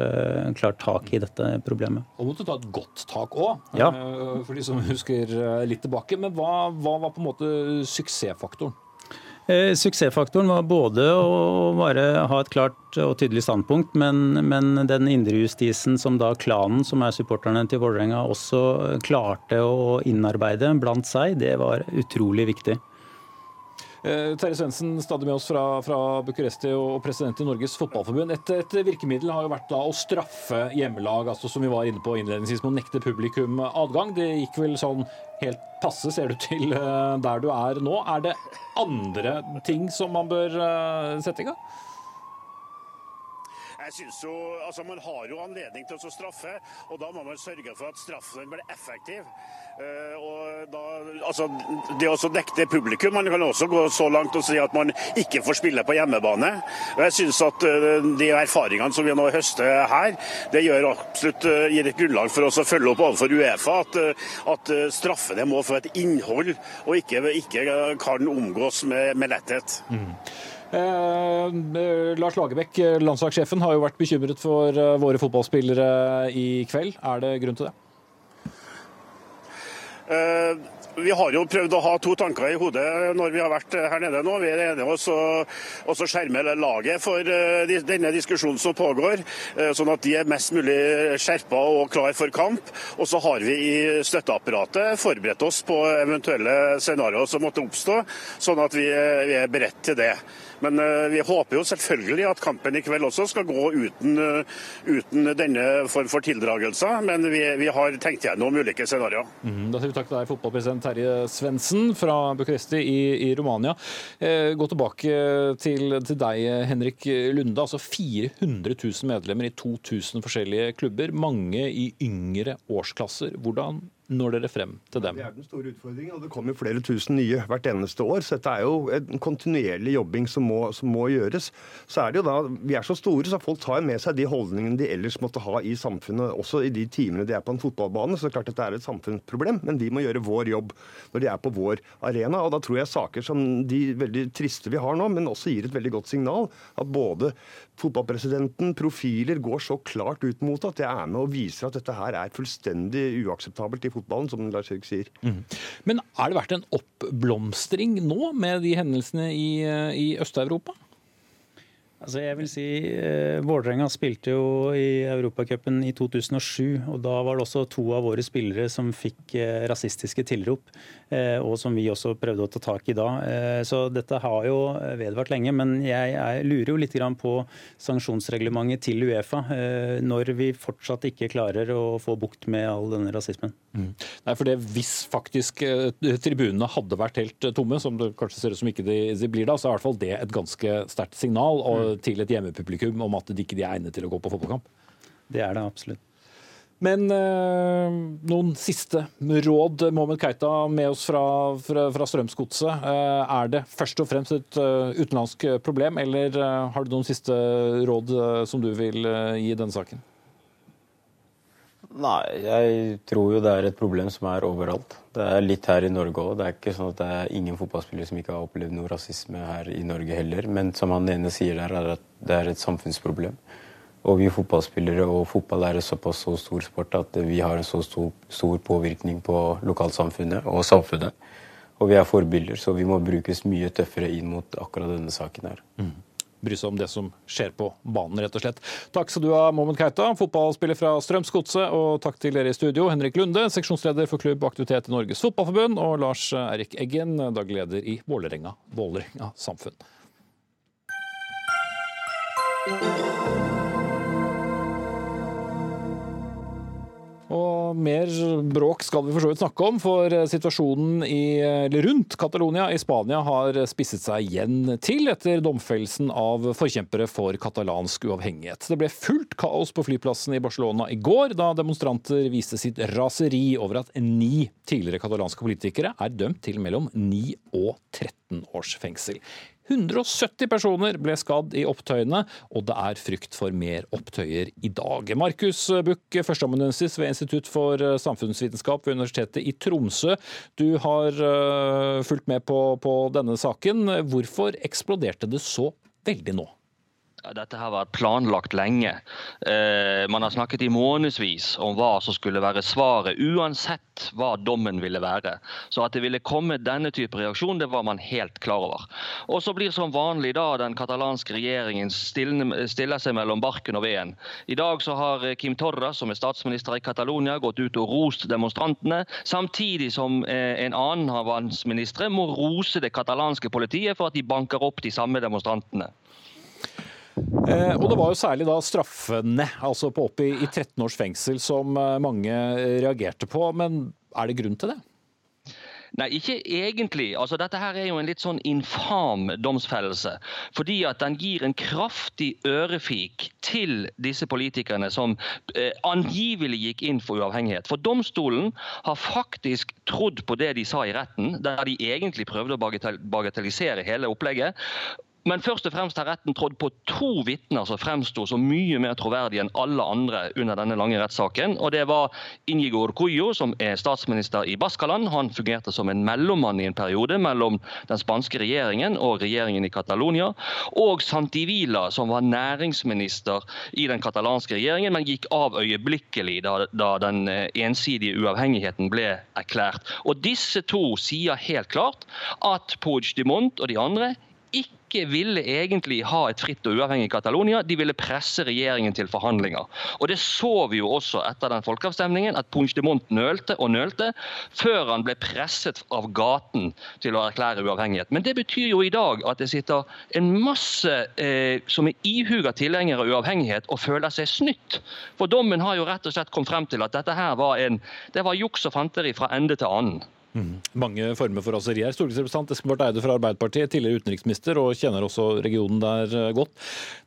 klart tak i dette problemet. Og måtte ta et godt tak òg, ja. for de som husker litt tilbake. Men hva, hva var på en måte suksessfaktoren? Eh, suksessfaktoren var både å bare ha et klart og tydelig standpunkt, men, men den indrejustisen som da klanen, som er supporterne til Vålerenga, også klarte å innarbeide blant seg, det var utrolig viktig. Eh, Terje Svendsen, stadig med oss fra, fra, Bucuresti og president i Norges Fotballforbund. Et, et, virkemiddel har jo vært da å straffe hjemmelag, altså som vi var inne på innledningsvis, med å nekte publikum adgang. Det gikk vel sånn helt passe, ser du til eh, der du er nå. Er det andre ting som man bør eh, sette i gang? Jeg synes jo, altså Man har jo anledning til å straffe, og da må man sørge for at straffen blir effektiv. Uh, og da, altså, det å nekte publikum Man kan også gå så langt og si at man ikke får spille på hjemmebane. Og jeg synes at uh, De erfaringene som vi nå høster her, det gjør absolutt uh, gir et grunnlag for oss å følge opp overfor Uefa at, at straffene må få et innhold, og ikke, ikke kan omgås med, med letthet. Mm. Eh, Lars Lagerbäck, landslagssjefen, har jo vært bekymret for våre fotballspillere i kveld. Er det grunn til det? Eh, vi har jo prøvd å ha to tanker i hodet når vi har vært her nede nå. Vi er enige oss å skjerme laget for eh, denne diskusjonen som pågår, eh, sånn at de er mest mulig skjerpa og klar for kamp. Og så har vi i støtteapparatet forberedt oss på eventuelle scenarioer som måtte oppstå, sånn at vi er beredt til det. Men eh, vi håper jo selvfølgelig at kampen i kveld også skal gå uten, eh, uten denne form for tildragelser. Men vi, vi, har tenkt gjennom ulike scenarioer. Mm, da sier vi takk til deg, fotballpresident Terje Svendsen fra Bucuresti i, i Romania. Eh, gå tilbake til, til, deg, Henrik Lunde. Altså 400 000 medlemmer i 2000 forskjellige klubber. Mange i yngre årsklasser. Hvordan når dere frem til dem? Det er den store utfordringen, og det kommer flere tusen nye hvert eneste år. Så dette er jo en kontinuerlig jobbing som må, som må, gjøres. Så er det jo da, Vi er så store, så folk tar med seg de holdningene de ellers måtte ha i samfunnet, også i de timene de er på en fotballbane. Så det er klart dette er et samfunnsproblem, men vi må gjøre vår jobb når de er på vår arena. Og da tror jeg saker som de veldig triste vi har nå, men også gir et veldig godt signal. At både fotballpresidenten, profiler, går så klart ut mot at jeg er med og viser at dette her er fullstendig uakseptabelt i fotballen, som Lars Erik sier. Mm. Men har det vært en oppblomstring nå med de hendelsene i, i Øst-Europa? Altså jeg vil si eh, Vålerenga spilte jo i Europacupen i 2007. og Da var det også to av våre spillere som fikk eh, rasistiske tilrop. Eh, og som vi også prøvde å ta tak i da. Eh, så dette har jo vedvart lenge. Men jeg, jeg lurer jo litt på sanksjonsreglementet til Uefa. Eh, når vi fortsatt ikke klarer å få bukt med all denne rasismen. Mm. Nei, for det Hvis faktisk tribunene hadde vært helt tomme, som det kanskje ser ut som ikke de, de blir da, så er i hvert fall det et ganske sterkt signal. og til et hjemmepublikum om at de ikke er egnet til å gå på fotballkamp. Det er det absolutt. Men eh, noen siste råd. Mohammed Keita med oss fra, fra, fra Strømsgodset. Eh, er det først og fremst et uh, utenlandsk problem, eller uh, har du noen siste råd som du vil gi i denne saken? Nei, jeg tror jo det er et problem som er overalt. Det er litt her i Norge òg. Det er ikke sånn at det er ingen fotballspillere som ikke har opplevd noe rasisme her i Norge heller. Men som han ene sier der, er at det er et samfunnsproblem. Og vi fotballspillere og fotball er såpass så stor sport at vi har en så stor, stor påvirkning på lokalsamfunnet og samfunnet. Og vi er forbilder, så vi må brukes mye tøffere inn mot akkurat denne saken her. Mm. Bry seg om det som skjer på banen, rett og slett. Takk skal du ha, Mohammed Keita, fotballspiller fra Strømsgodset, og takk til dere i studio, Henrik Lunde, seksjonsleder for klubb aktivitet i Norges Fotballforbund, og Lars Erik Eggen, daglig leder i Vålerenga, Vålerenga Samfunn. Mer bråk skal vi for så vidt snakke om, for situasjonen i, rundt Catalonia i Spania har spisset seg igjen til etter domfellelsen av forkjempere for katalansk uavhengighet. Det ble fullt kaos på flyplassen i Barcelona i går, da demonstranter viste sitt raseri over at ni tidligere katalanske politikere er dømt til mellom 9 og 13 års fengsel. 170 personer ble skadd i opptøyene, og det er frykt for mer opptøyer i dag. Markus Buch, førsteamanuensis ved Institutt for samfunnsvitenskap ved Universitetet i Tromsø. Du har uh, fulgt med på, på denne saken. Hvorfor eksploderte det så veldig nå? Dette har vært planlagt lenge. Eh, man har snakket i månedsvis om hva som skulle være svaret, uansett hva dommen ville være. Så at det ville komme denne type reaksjon, det var man helt klar over. Og så blir som vanlig da den katalanske regjeringen stiller seg mellom barken og veden. I dag så har Kim Torra, som er statsminister i Catalonia, gått ut og rost demonstrantene, samtidig som eh, en annen av hans ministre må rose det katalanske politiet for at de banker opp de samme demonstrantene. Eh, og det var jo særlig da straffene, altså på opp i, i 13 års fengsel, som eh, mange reagerte på. Men er det grunn til det? Nei, ikke egentlig. Altså, dette her er jo en litt sånn infam domsfellelse. Fordi at den gir en kraftig ørefik til disse politikerne som eh, angivelig gikk inn for uavhengighet. For domstolen har faktisk trodd på det de sa i retten, der de egentlig prøvde å bagatellisere hele opplegget. Men først og fremst har retten trådt på to vitner som fremsto som mye mer troverdige enn alle andre under denne lange rettssaken. Og Det var Inigo Cuyo, som er statsminister i Baskaland. Han fungerte som en mellommann i en periode mellom den spanske regjeringen og regjeringen i Catalonia. Og Santi Vila, som var næringsminister i den katalanske regjeringen, men gikk av øyeblikkelig da, da den eh, ensidige uavhengigheten ble erklært. Og Disse to sier helt klart at Puigdemont og de andre ikke ville egentlig ha et fritt og uavhengig Catalonia. De ville presse regjeringen til forhandlinger. Og Det så vi jo også etter den folkeavstemningen, at Puigdemont nølte og nølte før han ble presset av gaten til å erklære uavhengighet. Men det betyr jo i dag at det sitter en masse eh, som er ihuga tilhengere av uavhengighet og føler seg snytt. For dommen har jo rett og slett kommet frem til at dette her var, en, det var juks og fanteri fra ende til annen. Mange former for raseri her. Stortingsrepresentant Espen Barth Eide fra Arbeiderpartiet, tidligere utenriksminister og kjenner også regionen der eh, godt.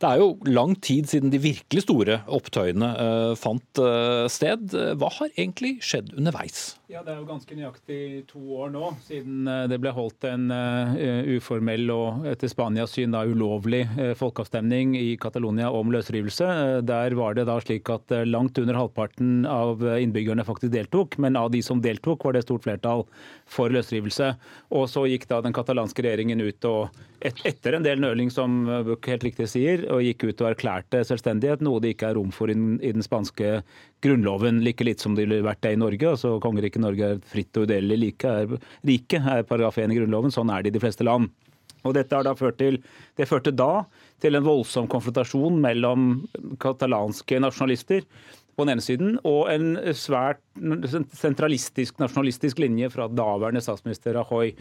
Det er jo lang tid siden de virkelig store opptøyene uh, fant uh, sted. Hva har egentlig skjedd underveis? Ja, Det er jo ganske nøyaktig to år nå siden det ble holdt en uformell og etter Spanias syn da ulovlig folkeavstemning i Catalonia om løsrivelse. Der var det da slik at langt under halvparten av innbyggerne faktisk deltok, men av de som deltok, var det stort flertall for løsrivelse. Og så gikk da den katalanske regjeringen ut og et, etter en del nøling, som Buch helt riktig sier, og gikk ut og erklærte selvstendighet, noe det ikke er rom for i den, i den spanske grunnloven, like litt som det ville vært det i Norge. altså Kongeriket Norge er fritt og udelelig like, er, rike, er paragraf 1 i Grunnloven. Sånn er det i de fleste land. Og dette har da ført til, Det førte da til en voldsom konfrontasjon mellom katalanske nasjonalister på den ene siden, og en svært sentralistisk, nasjonalistisk linje fra daværende statsminister Rajoy.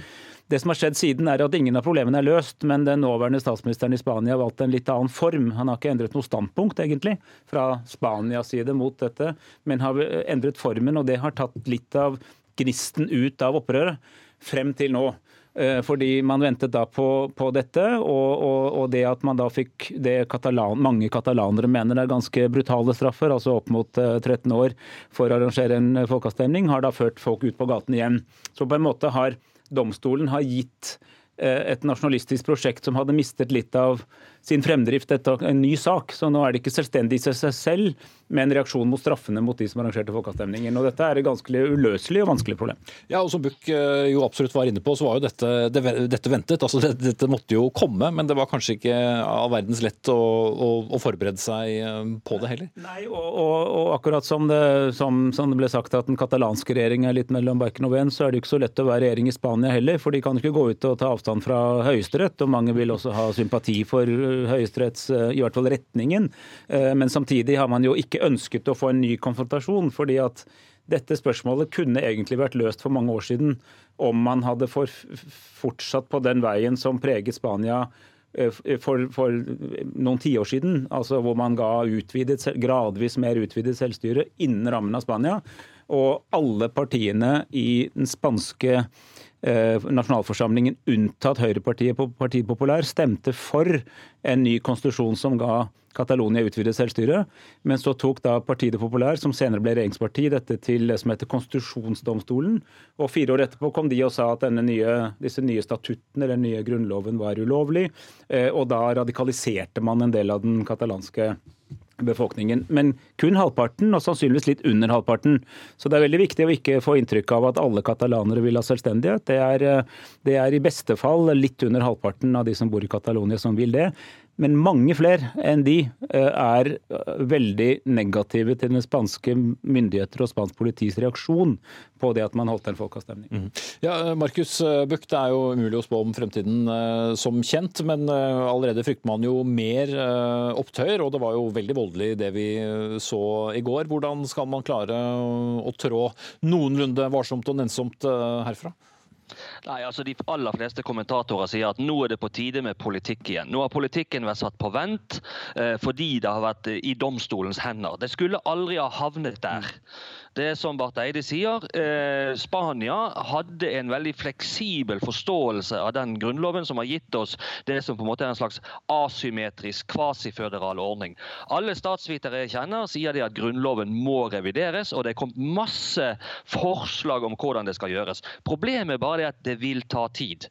Det som har skjedd siden, er at ingen av problemene er løst, men den nåværende statsministeren i Spania har valgt en litt annen form. Han har ikke endret noe standpunkt, egentlig, fra Spanias side mot dette, men har endret formen, og det har tatt litt av gnisten ut av opprøret frem til nå. Eh, fordi man ventet da på, på dette, og, og, og, det at man da fikk det katalan, mange katalanere mener er ganske brutale straffer, altså opp mot 13 eh, år for å arrangere en folkeavstemning, har da ført folk ut på gaten igjen. Så på en måte har domstolen har gitt eh, et nasjonalistisk prosjekt som hadde mistet litt av sin fremdrift etter en ny sak. Så nå er det ikke selvstendig i seg selv, med en reaksjon mot straffene mot de som arrangerte folkeavstemningen. Og Dette er et ganske uløselig og vanskelig problem. Ja, og Som Buch eh, jo absolutt var inne på, så var jo dette, det, dette ventet. altså det, Dette måtte jo komme, men det var kanskje ikke av verdens lett å, å, å forberede seg eh, på det heller? Nei, og, og, og akkurat som det, som, som det, ble sagt at den katalanske regjeringen er litt mellom barken og veden, så er det ikke så lett å være regjering i Spania heller. For de kan ikke gå ut og ta avstand fra Høyesterett, og mange vil også ha sympati for Høyesteretts, i hvert fall retningen. Men samtidig har man jo ikke ønsket å få en ny konfrontasjon, fordi at dette spørsmålet kunne egentlig vært løst for mange år siden om man hadde fortsatt på den veien som preget Spania for, for noen tiår siden, altså hvor man ga utvidet, gradvis mer utvidet selvstyre innen rammen av Spania. Og alle partiene i den spanske eh, nasjonalforsamlingen, unntatt Høyrepartiet på Partiet Populær, stemte for en ny konstitusjon som ga Catalonia utvidet selvstyre. Men så tok da Partiet Populær, som senere ble regjeringsparti, dette til det som heter konstitusjonsdomstolen. Og fire år etterpå kom de og sa at nye, disse nye statuttene eller den nye grunnloven var ulovlig. Eh, og da radikaliserte man en del av den katalanske befolkningen. Men kun halvparten, og sannsynligvis litt under halvparten. Så det er veldig viktig å ikke få inntrykk av at alle katalanere vil ha selvstendighet. Det er, eh, det er i beste fall litt under halvparten av de som bor i Catalonia som vil det. Men mange flere enn de eh, er eh, veldig negative til den spanske myndigheter og spansk politis reaksjon på det at man holdt en folkeavstemning. Mm. Ja, Markus Buch, det er jo umulig å spå om fremtiden som kjent, men allerede frykter man jo mer opptøyer, og det var jo veldig voldelig det vi så i går. Hvordan skal man klare å trå noenlunde varsomt og nennsomt herfra? Nei, altså De aller fleste kommentatorer sier at nå er det på tide med politikk igjen. Nå har politikken vært satt på vent eh, fordi det har vært i domstolens hender. Det skulle aldri ha havnet der. Det er som Barth Eide sier, eh, Spania hadde en veldig fleksibel forståelse av den grunnloven som har gitt oss det som på en måte er en slags asymmetrisk kvasiføderal ordning. Alle statsvitere jeg kjenner, sier de at grunnloven må revideres, og det er kommet masse forslag om hvordan det skal gjøres. Problemet bare er at det vil ta tid.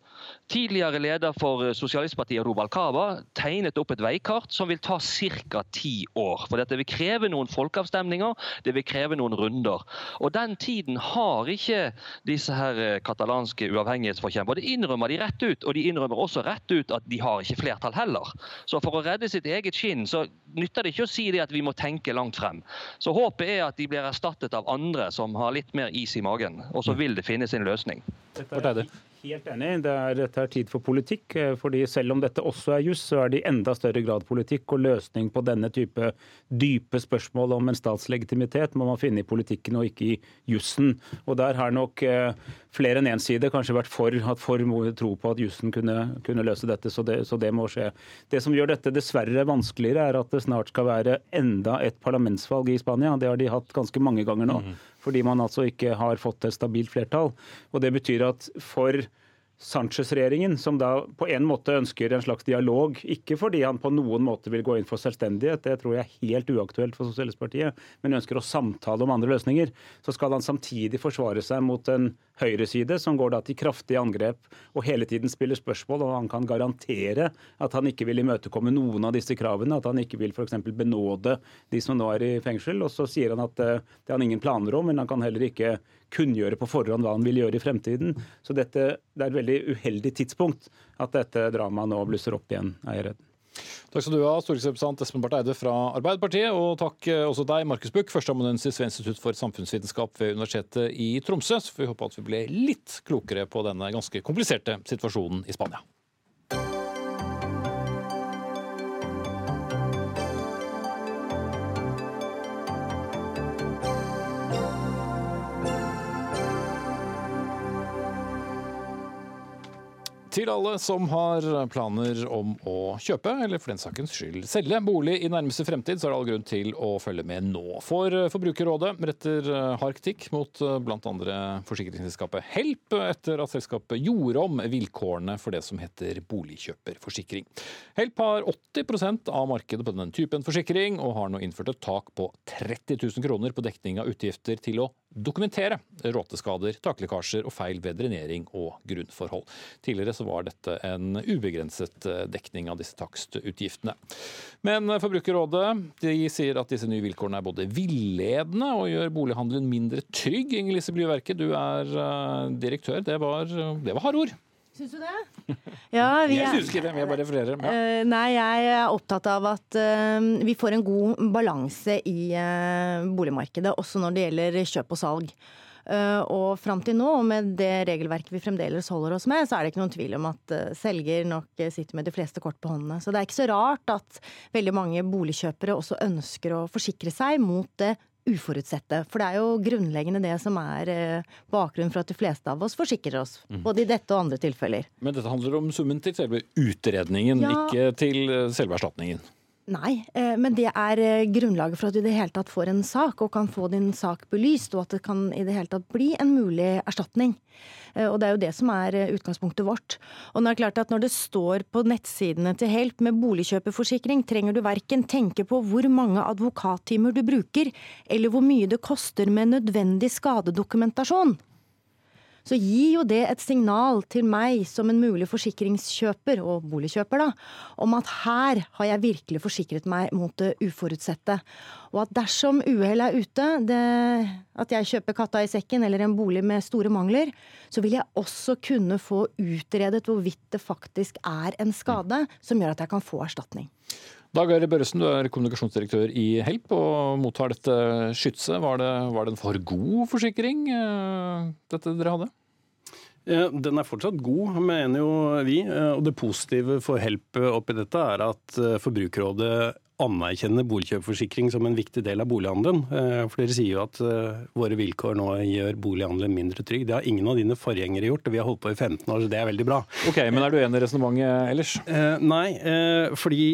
Tidligere leder for Sosialistpartiet Rubalcaba tegnet opp et veikart som vil ta ca. ti år. For dette vil kreve noen folkeavstemninger, det vil kreve noen runder. Og Den tiden har ikke disse her eh, katalanske uavhengighetsforkjempere. Det innrømmer de rett ut, og de innrømmer også rett ut at de har ikke flertall heller. Så for å redde sitt eget skinn så nytter det ikke å si det at vi må tenke langt frem. Så håpet er at de blir erstattet av andre som har litt mer is i magen, og så vil det finnes en løsning. Dette er Helt enig. Det er, dette er tid for politikk. Eh, fordi Selv om dette også er juss, så er det i enda større grad politikk. Og løsning på denne type dype spørsmål om en statslegitimitet må man finne i politikken og ikke i jussen. Og der har nok eh, flere enn én side kanskje vært for, hatt for tro på at jussen kunne, kunne, løse dette, så det, så det må skje. Det som gjør dette dessverre vanskeligere, er at det snart skal være enda et parlamentsvalg i Spania. Det har de hatt ganske mange ganger nå. Mm fordi man altså ikke har fått et stabilt flertall. Og Det betyr at for Sanchez-regjeringen, som da på en måte ønsker en slags dialog, ikke fordi han på noen måte vil gå inn for selvstendighet, det tror jeg er helt uaktuelt for Sosialistpartiet, men ønsker å samtale om andre løsninger, så skal han samtidig forsvare seg mot en høyreside som går da til kraftig angrep og hele tiden spiller spørsmål, og han kan garantere at han ikke vil imøtekomme noen av disse kravene, at han ikke vil f.eks. benåde de som nå er i fengsel. Og så sier han at eh, det har han ingen planer om, men han kan heller ikke kunngjøre på forhånd hva han vil gjøre i fremtiden. Så dette, det er et veldig uheldig tidspunkt at dette dramaet nå blusser opp igjen, er jeg redd. Takk skal du ha, stortingsrepresentant Espen Barth Eide fra Arbeiderpartiet. Og takk eh, også deg, Markus Buch, førsteamanuensis ved Institutt for samfunnsvitenskap ved Universitetet i Tromsø. Så får vi håpe at vi ble litt klokere på denne ganske kompliserte situasjonen i Spania. Til alle som har planer om å kjøpe, eller for den sakens skyld selge, bolig i nærmeste fremtid, så er det all grunn til å følge med nå. For Forbrukerrådet retter hard kritikk mot bl.a. forsikringsselskapet Help etter at selskapet gjorde om vilkårene for det som heter boligkjøperforsikring. Help har 80% av markedet på denne typen forsikring, og har nå innført et tak på 30 000 kroner på dekning av utgifter til å dokumentere råteskader, taklekkasjer og feil ved drenering og grunnforhold. Tidligere så var dette en ubegrenset eh, dekning av disse takstutgiftene. Men Forbrukerrådet de sier at disse nye vilkårene er både villedende og gjør bolighandelen mindre trygg. Inger Lise Blyverket, du er eh, direktør. Det var, det var harde ord. Syns du det? Ja, vi er, jeg syns ikke det, men jeg bare refererer. Ja. Uh, nei, jeg er opptatt av at uh, vi får en god balanse i uh, boligmarkedet, også når det gjelder kjøp og salg. Eh, Og fram til nå, og med det regelverket vi fremdeles holder oss med, så er det ikke noen tvil om at selger nok sitter med de fleste kort på håndene. Så det er ikke så rart at veldig mange boligkjøpere også ønsker å forsikre seg mot det uforutsette. For det er jo grunnleggende det som er eh, bakgrunnen for at de fleste av oss forsikrer oss. Mhm. Både i dette og andre tilfeller. Men dette handler om summen til selve utredningen, Ja. ikke til eh, selve erstatningen. Nei, eh, men det er eh, grunnlaget for at du i det hele tatt får en sak, og kan få din sak belyst, og at det kan i det hele tatt bli en mulig erstatning. Eh, Og det er jo det som er utgangspunktet vårt. Og nå er det klart at når det står på nettsidene til Help med boligkjøperforsikring, trenger du verken tenke på hvor mange advokattimer du bruker, eller hvor mye det koster med nødvendig skadedokumentasjon så gir jo det et signal til meg som en mulig forsikringskjøper, og boligkjøper, da, om at her har jeg virkelig forsikret meg mot det uforutsette. Og at dersom uhellet er ute, det, at jeg kjøper katta i sekken eller en bolig med store mangler, så vil jeg også kunne få utredet hvorvidt det faktisk er en skade som gjør at jeg kan få erstatning. Dag Øyre Børresen, du er kommunikasjonsdirektør i Help og mottar dette skytset. Var det, var det en for god forsikring, eh, dette dere hadde? Den er fortsatt god, mener jo vi. Eh, Og det positive for Help oppi dette er at eh, Forbrukerrådet anerkjenner boligkjøpforsikring som en viktig del av bolighandelen. Eh, For dere sier jo at eh, våre vilkår nå gjør bolighandelen mindre trygg. Det har ingen av dine forgjengere gjort, og vi har holdt på i 15 år, så det er veldig bra. Ok, Men er du enig i resonnementet ellers? Eh, nei, fordi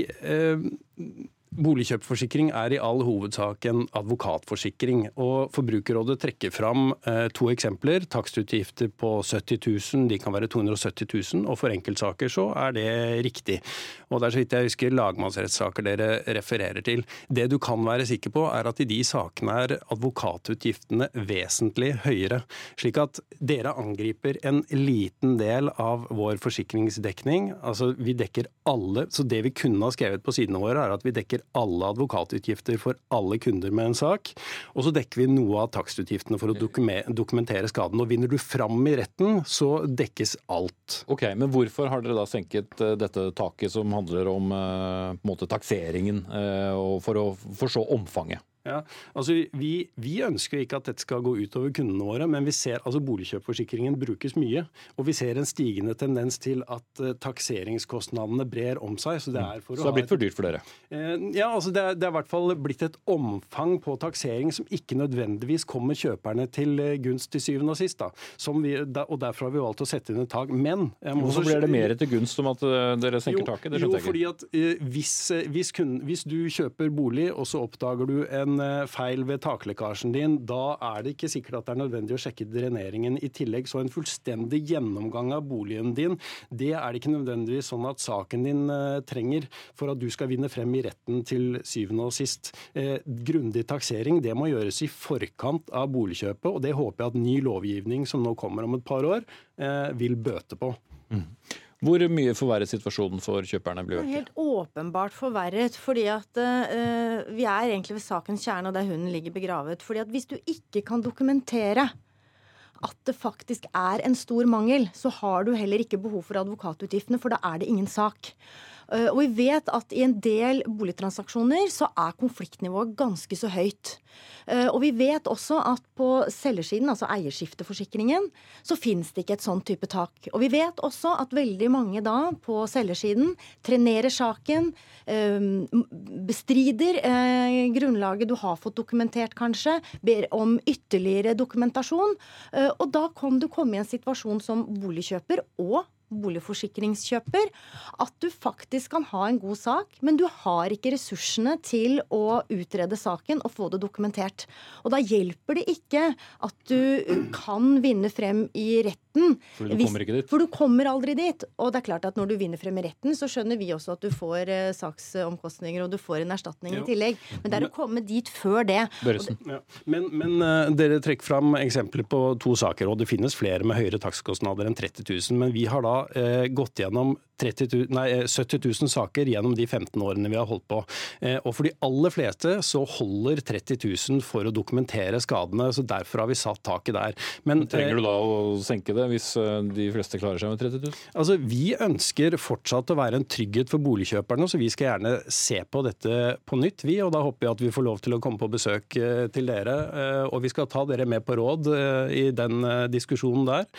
Boligkjøpforsikring er i all hovedsak en advokatforsikring. og Forbrukerrådet trekker fram eh, to eksempler. Takstutgifter på 70 000, de kan være 270 000. Og for enkeltsaker så er det riktig. Og det er så vidt jeg husker lagmannsrettssaker dere refererer til. Det du kan være sikker på, er at i de sakene er advokatutgiftene vesentlig høyere. Slik at dere angriper en liten del av vår forsikringsdekning. Altså vi dekker alle, så det vi kunne ha skrevet på sidene våre, er at vi dekker alle advokatutgifter for alle kunder med en sak. Og så dekker vi noe av takstutgiftene for å dokumentere skaden. Og vinner du fram i retten, så dekkes alt. Ok, Men hvorfor har dere da senket eh, dette taket som handler om eh, måte takseringen, eh, og for å forstå omfanget? Ja, altså vi, vi ønsker ikke at dette skal gå utover kundene våre, men vi ser altså boligkjøpforsikringen brukes mye. Og vi ser en stigende tendens til at uh, takseringskostnadene brer om seg. Så det er for Så å det har blitt for dyrt for dere? Uh, Ja, altså det er, det er i hvert fall blitt et omfang på taksering som ikke nødvendigvis kommer kjøperne til eh, gunst til syvende og sist. Da. Som vi, da, og Derfor har vi valgt å sette inn et tak. Men Hvorfor blir det mer til gunst om at dere senker jo, taket? Det jo, ikke. Jo, fordi at uh, hvis, hvis, kun, hvis du kjøper bolig, og så oppdager du en eh, feil ved taklekkasjen din, da er det ikke sikkert at det er nødvendig å sjekke dreneringen i tillegg. Så en fullstendig gjennomgang av boligen din, det er det ikke nødvendigvis sånn at saken din eh, trenger for at du skal vinne frem i retten til syvende og sist. Eh, grundig taksering det må gjøres i forkant av boligkjøpet, og det håper jeg at ny lovgivning som nå kommer om et par år, eh, vil bøte på. Hvor mye forverret situasjonen for kjøperne blir er helt åpenbart forverret, fordi at uh, vi er egentlig ved sakens kjerne, og der hunden ligger begravet. Fordi at hvis du ikke kan dokumentere at det faktisk er en stor mangel, så har du heller ikke behov for advokatutgiftene, for da er det ingen sak. Eh, Og vi vet at i en del boligtransaksjoner så er konfliktnivået ganske så høyt. Eh, Og vi vet også at på selgersiden, altså eierskifteforsikringen, så finnes det ikke et sånn type tak. Og vi vet også at veldig mange da på selgersiden trenerer saken, eh, bestrider grunnlaget du har fått dokumentert kanskje, ber om ytterligere dokumentasjon. Og da kan du komme i en situasjon som boligkjøper og boligforsikringskjøper at du faktisk kan ha en god sak, men du har ikke ressursene til å utrede saken og få det dokumentert. Og da hjelper det ikke at du kan vinne frem i retten. Fordi du hvis- kommer ikke dit. For du kommer aldri dit. Og det er klart at når du vinner frem i retten, så skjønner vi også at du får eh, saksomkostninger og du får en erstatning Jo. i tillegg. Men det er å komme dit før det. Ja. Men, men uh, dere trekker fram eksempler på to saker, og det finnes flere med høyere takstkostnader enn 30 000. Men vi har da eh, gått gjennom 30 000, nei, 70 000 saker gjennom de 15 årene vi har holdt på. Og for de aller fleste så holder 30 000 for å dokumentere skadene, så derfor har vi satt taket der. Men, Trenger du da å senke det, hvis de fleste klarer seg med 30 000? Altså, Vi ønsker fortsatt å være en trygghet for boligkjøperne, så vi skal gjerne se på dette på nytt, vi. Og da håper jeg at vi får lov til å komme på besøk til dere. Og vi skal ta dere med på råd i den diskusjonen der.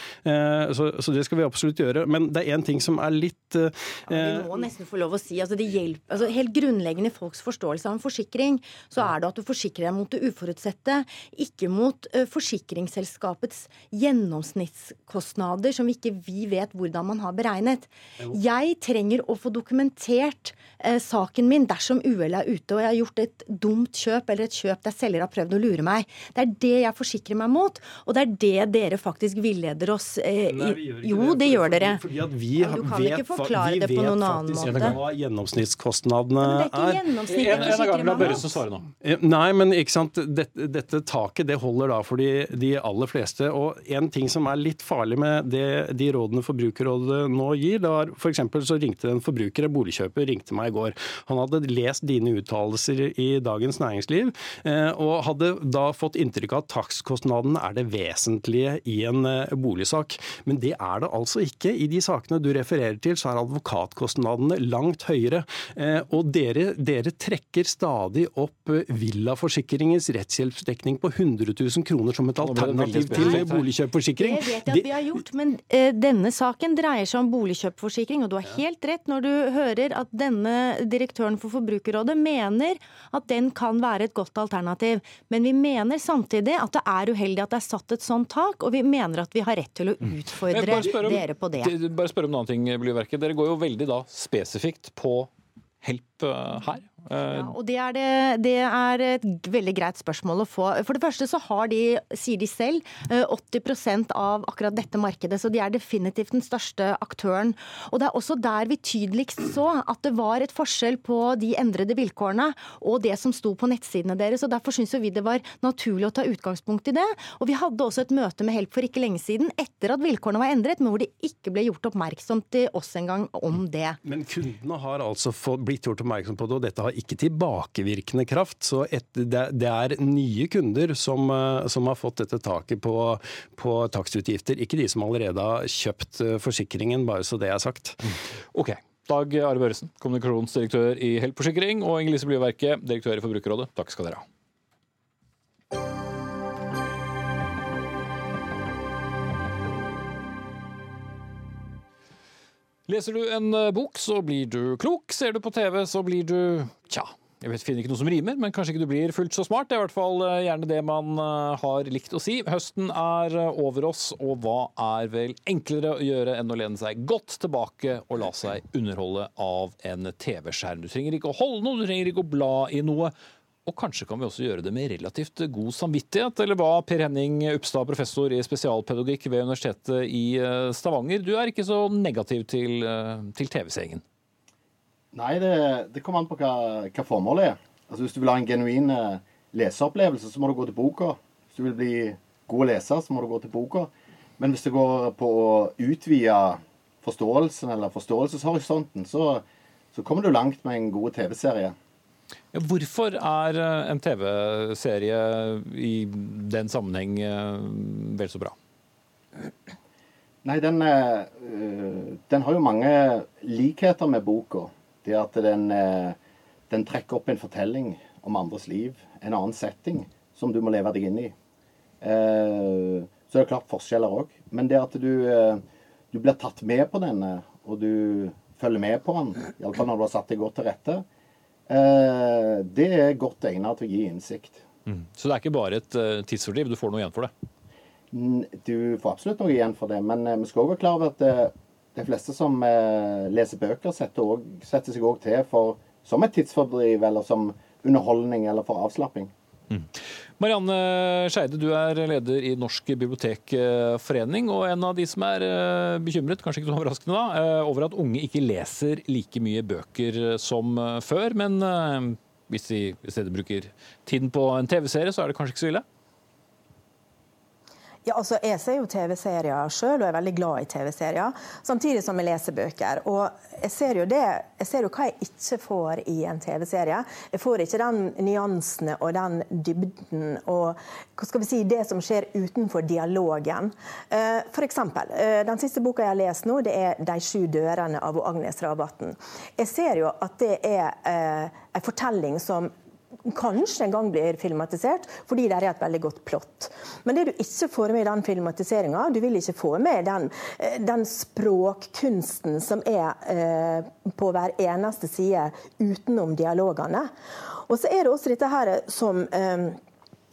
Så, så det skal vi absolutt gjøre. Men det er én ting som er litt ja, Vi må nesten få lov å si altså det hjelper, altså Helt grunnleggende i folks forståelse av en forsikring, så er det at du forsikrer deg mot det uforutsette, ikke mot uh, forsikringsselskapets gjennomsnittskostnader, som ikke vi vet hvordan man har beregnet. Jeg trenger å få dokumentert uh, saken min dersom uhellet er ute og jeg har gjort et dumt kjøp eller et kjøp der selger har prøvd å lure meg. Det er det jeg forsikrer meg mot, og det er det dere faktisk villeder oss eh, Nei. Jo, det, det gjør dere. Fordi at vi du kan vet, ikke forklare det på noen annen måte. hva gjennomsnittskostnadene er. Men det er ikke nå. Eh, nei, men ikke sant. Dette, dette, taket det holder da for de, de, aller fleste. Og en ting som er litt farlig med det, de rådene Forbrukerrådet nå gir, det var f.eks. så ringte en forbruker, en boligkjøper, ringte meg i går. Han hadde lest dine uttalelser i Dagens Næringsliv, eh, og hadde da fått inntrykk av at takstkostnadene er det vesentlige i en eh, boligsak. Men det er det altså ikke. I de sakene du refererer til, så er advokatkostnadene langt høyere. Eh, og dere, dere trekker stadig opp eh, villaforsikringens rettshjelpsdekning på 100 000 kroner som et alternativ til boligkjøpforsikring. Det vet jeg at vi har gjort, men uh, denne saken dreier seg om boligkjøpforsikring. Og du har helt rett når du hører at denne direktøren for Forbrukerrådet mener at den kan være et godt alternativ. Men vi mener samtidig at det er uheldig at det er satt et sånt tak, og vi mener at vi har rett til å mm. utfordre dere på det. Bare spørre om en annen ting, Blyverket. Dere går jo veldig da spesifikt på help eh, her. Ja, og det er, det, det er, et veldig greit spørsmål å få. For det første så har de, sier de selv, 80 eh, av akkurat dette markedet. Så de er definitivt den største aktøren. Og det er også der vi tydeligst så at det var et forskjell på de endrede vilkårene og det som sto på nettsidene deres. og Derfor syns vi det var naturlig å ta utgangspunkt i det. Og vi hadde også et møte med Help for ikke lenge siden etter at vilkårene var endret, men hvor det ikke ble gjort oppmerksom til oss engang om det. Men kundene har altså blitt gjort oppmerksom på det, og dette har ikke tilbakevirkende kraft. Så et, det, det, er nye kunder som, eh, som, har fått dette taket på, på takstutgifter, ikke de som allerede har kjøpt eh, forsikringen, bare så det er sagt. Ok. Dag Are Børresen, kommunikasjonsdirektør i Helt Forsikring, og Inger Lise Blyverket, direktør i Forbrukerrådet. Takk skal dere ha. Leser du en eh, bok, så blir du klok. Ser du på TV, så blir du tja. Jeg vet, finner ikke noe som rimer, men kanskje ikke du blir fullt så smart. Det er i hvert fall eh, gjerne det man eh, har likt å si. Høsten er over oss, og hva er vel enklere å gjøre enn å lene seg godt tilbake og la seg underholde av en TV-skjerm. Du trenger ikke å holde noe, du trenger ikke å bla i noe. Og kanskje kan vi også gjøre det med relativt god samvittighet, eller hva? Per Henning Upstad, professor i spesialpedagogikk ved Universitetet i eh, Stavanger. Du er ikke så negativ til, eh, til TV-seingen? Nei, det, det, kommer an på hva, hva, formålet er. Altså Hvis du vil ha en genuin eh, leseopplevelse, så må du gå til boka. Hvis du vil bli god leser, så må du gå til boka. Men hvis det går på å utvide forståelsen eller forståelseshorisonten, så, så kommer du langt med en god TV-serie. Hvorfor er eh, en TV-serie i den sammenheng eh, vel så bra? Nei, den, eh, den, har jo mange likheter med boka. Det at den, den, trekker opp en fortelling om andres liv, en annen setting, som du må leve deg inn i. Så er det klart forskjeller òg. Men det at du, du blir tatt med på denne, og du følger med på den, iallfall når du har satt deg godt til rette, det er godt egnet til å gi innsikt. Mm. Så det er ikke bare et uh, tidsfordriv, du får noe igjen for det? Du får absolutt noe igjen for det, men uh, vi skal òg være klar over at de fleste som leser bøker, setter seg òg til for, som et tidsfordriv eller som underholdning eller for avslapping. Marianne Skeide, du er leder i Norsk bibliotekforening, og en av de som er eh, bekymret, kanskje ikke så overraskende da, eh, over at unge ikke leser like mye bøker som eh, før. Men hvis de i stedet bruker tiden på en TV-serie, så er det kanskje ikke så ille? Ja, altså Jeg ser jo TV-serier sjøl, og er veldig glad i TV-serier. Samtidig som jeg leser bøker. Og jeg ser jo det, jeg ser jo hva jeg ikke får i en TV-serie. Jeg får ikke den nyansene og den dybden og hva skal vi si, det som skjer utenfor dialogen. F.eks. for eksempel, eh, Den siste boka jeg har lest nå, det er 'De sju dørene' av Agnes Ravatn. Jeg ser jo at det er eh, en fortelling som kanskje en gang blir filmatisert, fordi det er et veldig godt plott. Men det du ikke får med i den filmatiseringa, du vil ikke få med den, eh, den språkkunsten som er eh, på hver eneste side utenom dialogene. Og så er det også dette her som eh,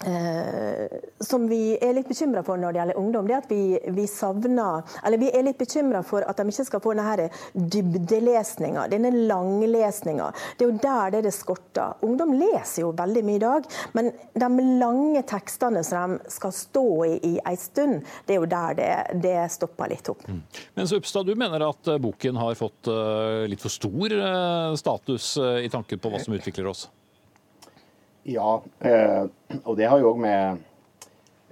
Eh, som vi er litt bekymra for når det gjelder ungdom, det er at vi, vi savner Eller vi er litt bekymra for at de ikke skal få denne dybdelesninga, denne langlesninga. Det er jo der det, det skorter. Ungdom leser jo veldig mye i dag, men de lange tekstene som de skal stå i i ei stund, det er jo der det, det stopper litt opp. Mm. Mens Upstad, du mener at eh, boken har fått uh, litt for stor uh, status uh, i tanken på hva som utvikler oss? Ja, eh, og det har jo òg med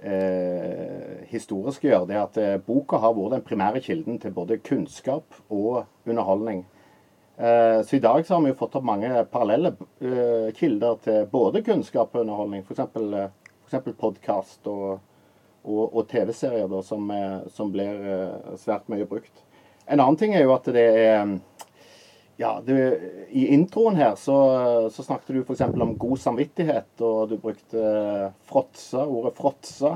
eh, historisk å gjøre. Det at eh, boka har vært den primære kilden til både kunnskap og underholdning. Eh, så i dag så har vi jo fått opp mange parallelle eh, kilder til både kunnskap og underholdning. F.eks. Eh, podkast og, og, og TV-serier som, som, blir svært mye brukt. En annen ting er jo at det er ja, du, I introen her så, så snakket du f.eks. om god samvittighet, og du brukte frotse, fråtse, ordet fråtse.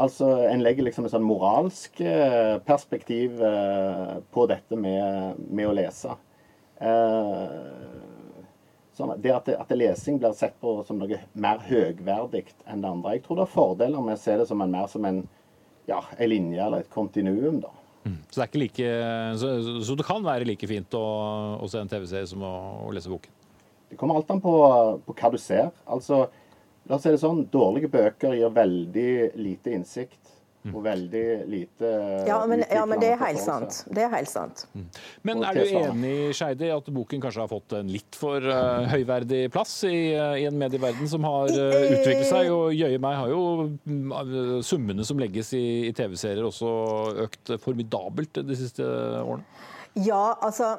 Altså, En legger liksom et sånn moralsk uh, perspektiv uh, på dette med, med å lese. Sånn det at, at, lesing blir sett på som noe mer høgverdig enn det andre. Jeg tror det er fordeler med å se det som en mer som en, ja, en linje eller et kontinuum. da. Mm. Så, det like, så, så, det kan være like fint å, å se en TV-serie som å, å, lese boken? Det kommer alt an på, på, hva du ser. Altså, la oss si det sånn, Dårlige bøker gir veldig lite innsikt. Mm. Og veldig lite Ja, men, ja, men det er helt sant. Det er helt sant. Mm. Men er du enig Scheide, i at boken kanskje har fått en litt for uh, høyverdig plass i, uh, i, en medieverden som har uh, utviklet seg? Og jøye meg har jo uh, summene som legges i, i TV-serier også økt formidabelt de siste årene? Ja, altså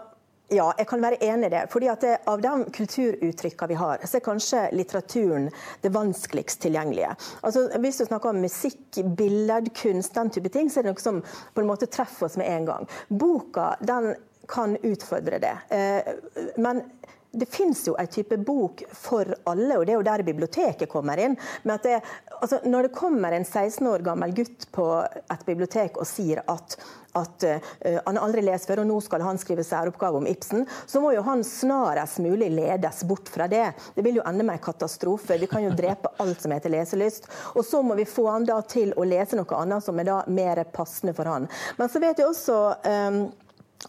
ja, jeg kan være enig i det. Fordi det, Av de kulturuttrykkene vi har, så er kanskje litteraturen det vanskeligst tilgjengelige. Altså, hvis du snakker om musikk, billedkunst, den type ting, så er det noe som på en måte treffer oss med en gang. Boka den kan utfordre det. Eh, men det finnes jo en type bok for alle, og det er jo der biblioteket kommer inn. Men det, altså, når det kommer en 16 år gammel gutt på et bibliotek og sier at at uh, han aldri leser før, og nå skal han skrive særoppgave om Ibsen, så må jo han snarest mulig ledes bort fra det. Det vil jo ende med en katastrofe. Vi kan jo drepe alt som heter leselyst. Og så må vi få han da til å lese noe annet som er da mer passende for han. Men så vet jeg også um,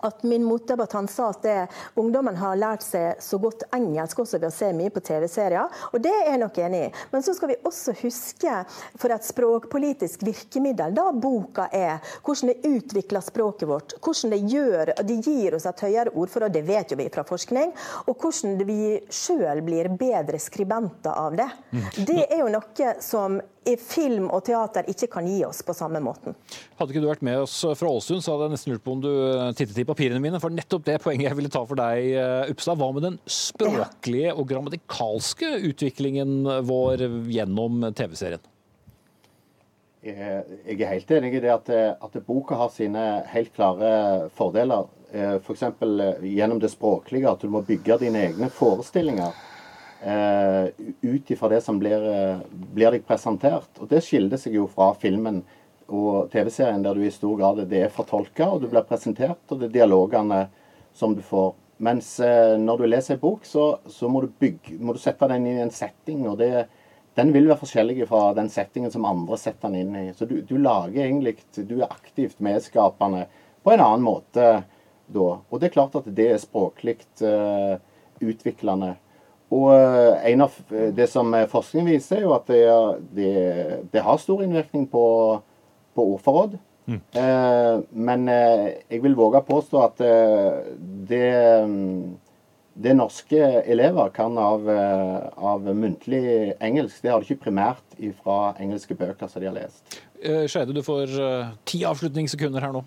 at min motdebattant sa at det, ungdommen har lært seg så godt engelsk også ved å se mye på TV-serier, og det er jeg nok enig i. Men så skal vi også huske for et språkpolitisk virkemiddel da boka er, hvordan det utvikler språket vårt, hvordan det gjør, det gir oss et høyere ordforråd, det vet jo vi fra forskning, og hvordan vi sjøl blir bedre skribenter av det. Mm. Det er jo noe som film og teater ikke kan gi oss på samme måten. Hadde ikke du vært med oss fra Ålesund, så hadde jeg nesten lurt på om du eh, tittet i papirene mine. For nettopp det poenget jeg ville ta for deg, Upstad, Uppstad. Hva med den språklige og grammatikalske utviklingen vår gjennom TV-serien? Jeg er helt enig i det at, at boka har sine helt klare fordeler. F.eks. For gjennom det språklige, at du må bygge dine egne forestillinger eh, ut ifra det som blir, eh, blir deg presentert. Og Det skiller seg jo fra filmen og TV-serien, der du i stor grad det er fortolka, og du blir presentert, og det er dialogene som du får. Mens eh, når du leser en bok, så, så må, du bygge, må, du sette den inn i en setting. og det, den vil være forskjellig fra den settingen som andre setter den inn i. Så du, du lager egentlig Du er aktivt medskapende på en annen måte da. Og det er klart at det er språklig eh, utviklende. Og eh, en av eh, Det som forskningen forskning viser, er jo at det, det, det har stor innvirkning på, på ordforråd. Mm. Eh, men eh, jeg vil våge å påstå at eh, det, det, norske elever kan av, av, muntlig engelsk, det har de ikke primært fra engelske bøker som de har lest. Eh, Skeide, du får eh, ti avslutningssekunder her nå.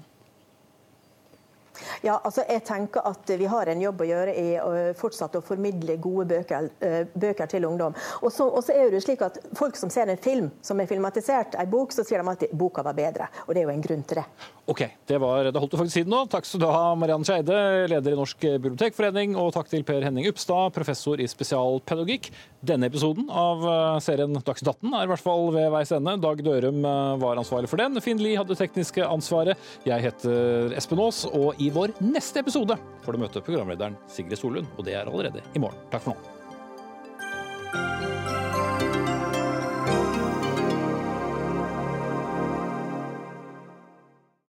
Ja, altså jeg tenker at Vi har en jobb å gjøre i å fortsatt å formidle gode bøker, eh, bøker til ungdom. Og så, er det slik at Folk som ser en film som er filmatisert, en bok, så sier de at boka var bedre. Og Det er jo en grunn til det. Ok, det, var, det holdt du faktisk siden nå. Takk skal du ha, Mariann Skeide, leder i Norsk bibliotekforening, og takk til Per Henning Upstad, professor i spesialpedagogikk. Denne episoden av eh, serien Dagsnytt 18 er i hvert fall ved veis ende. Dag Dørum eh, var ansvarlig for den. Finn Lie hadde tekniske ansvaret. Jeg heter Espen Aas, og vår neste episode får du møte programlederen Sigrid Solund, og det er allerede i morgen. Takk for nå.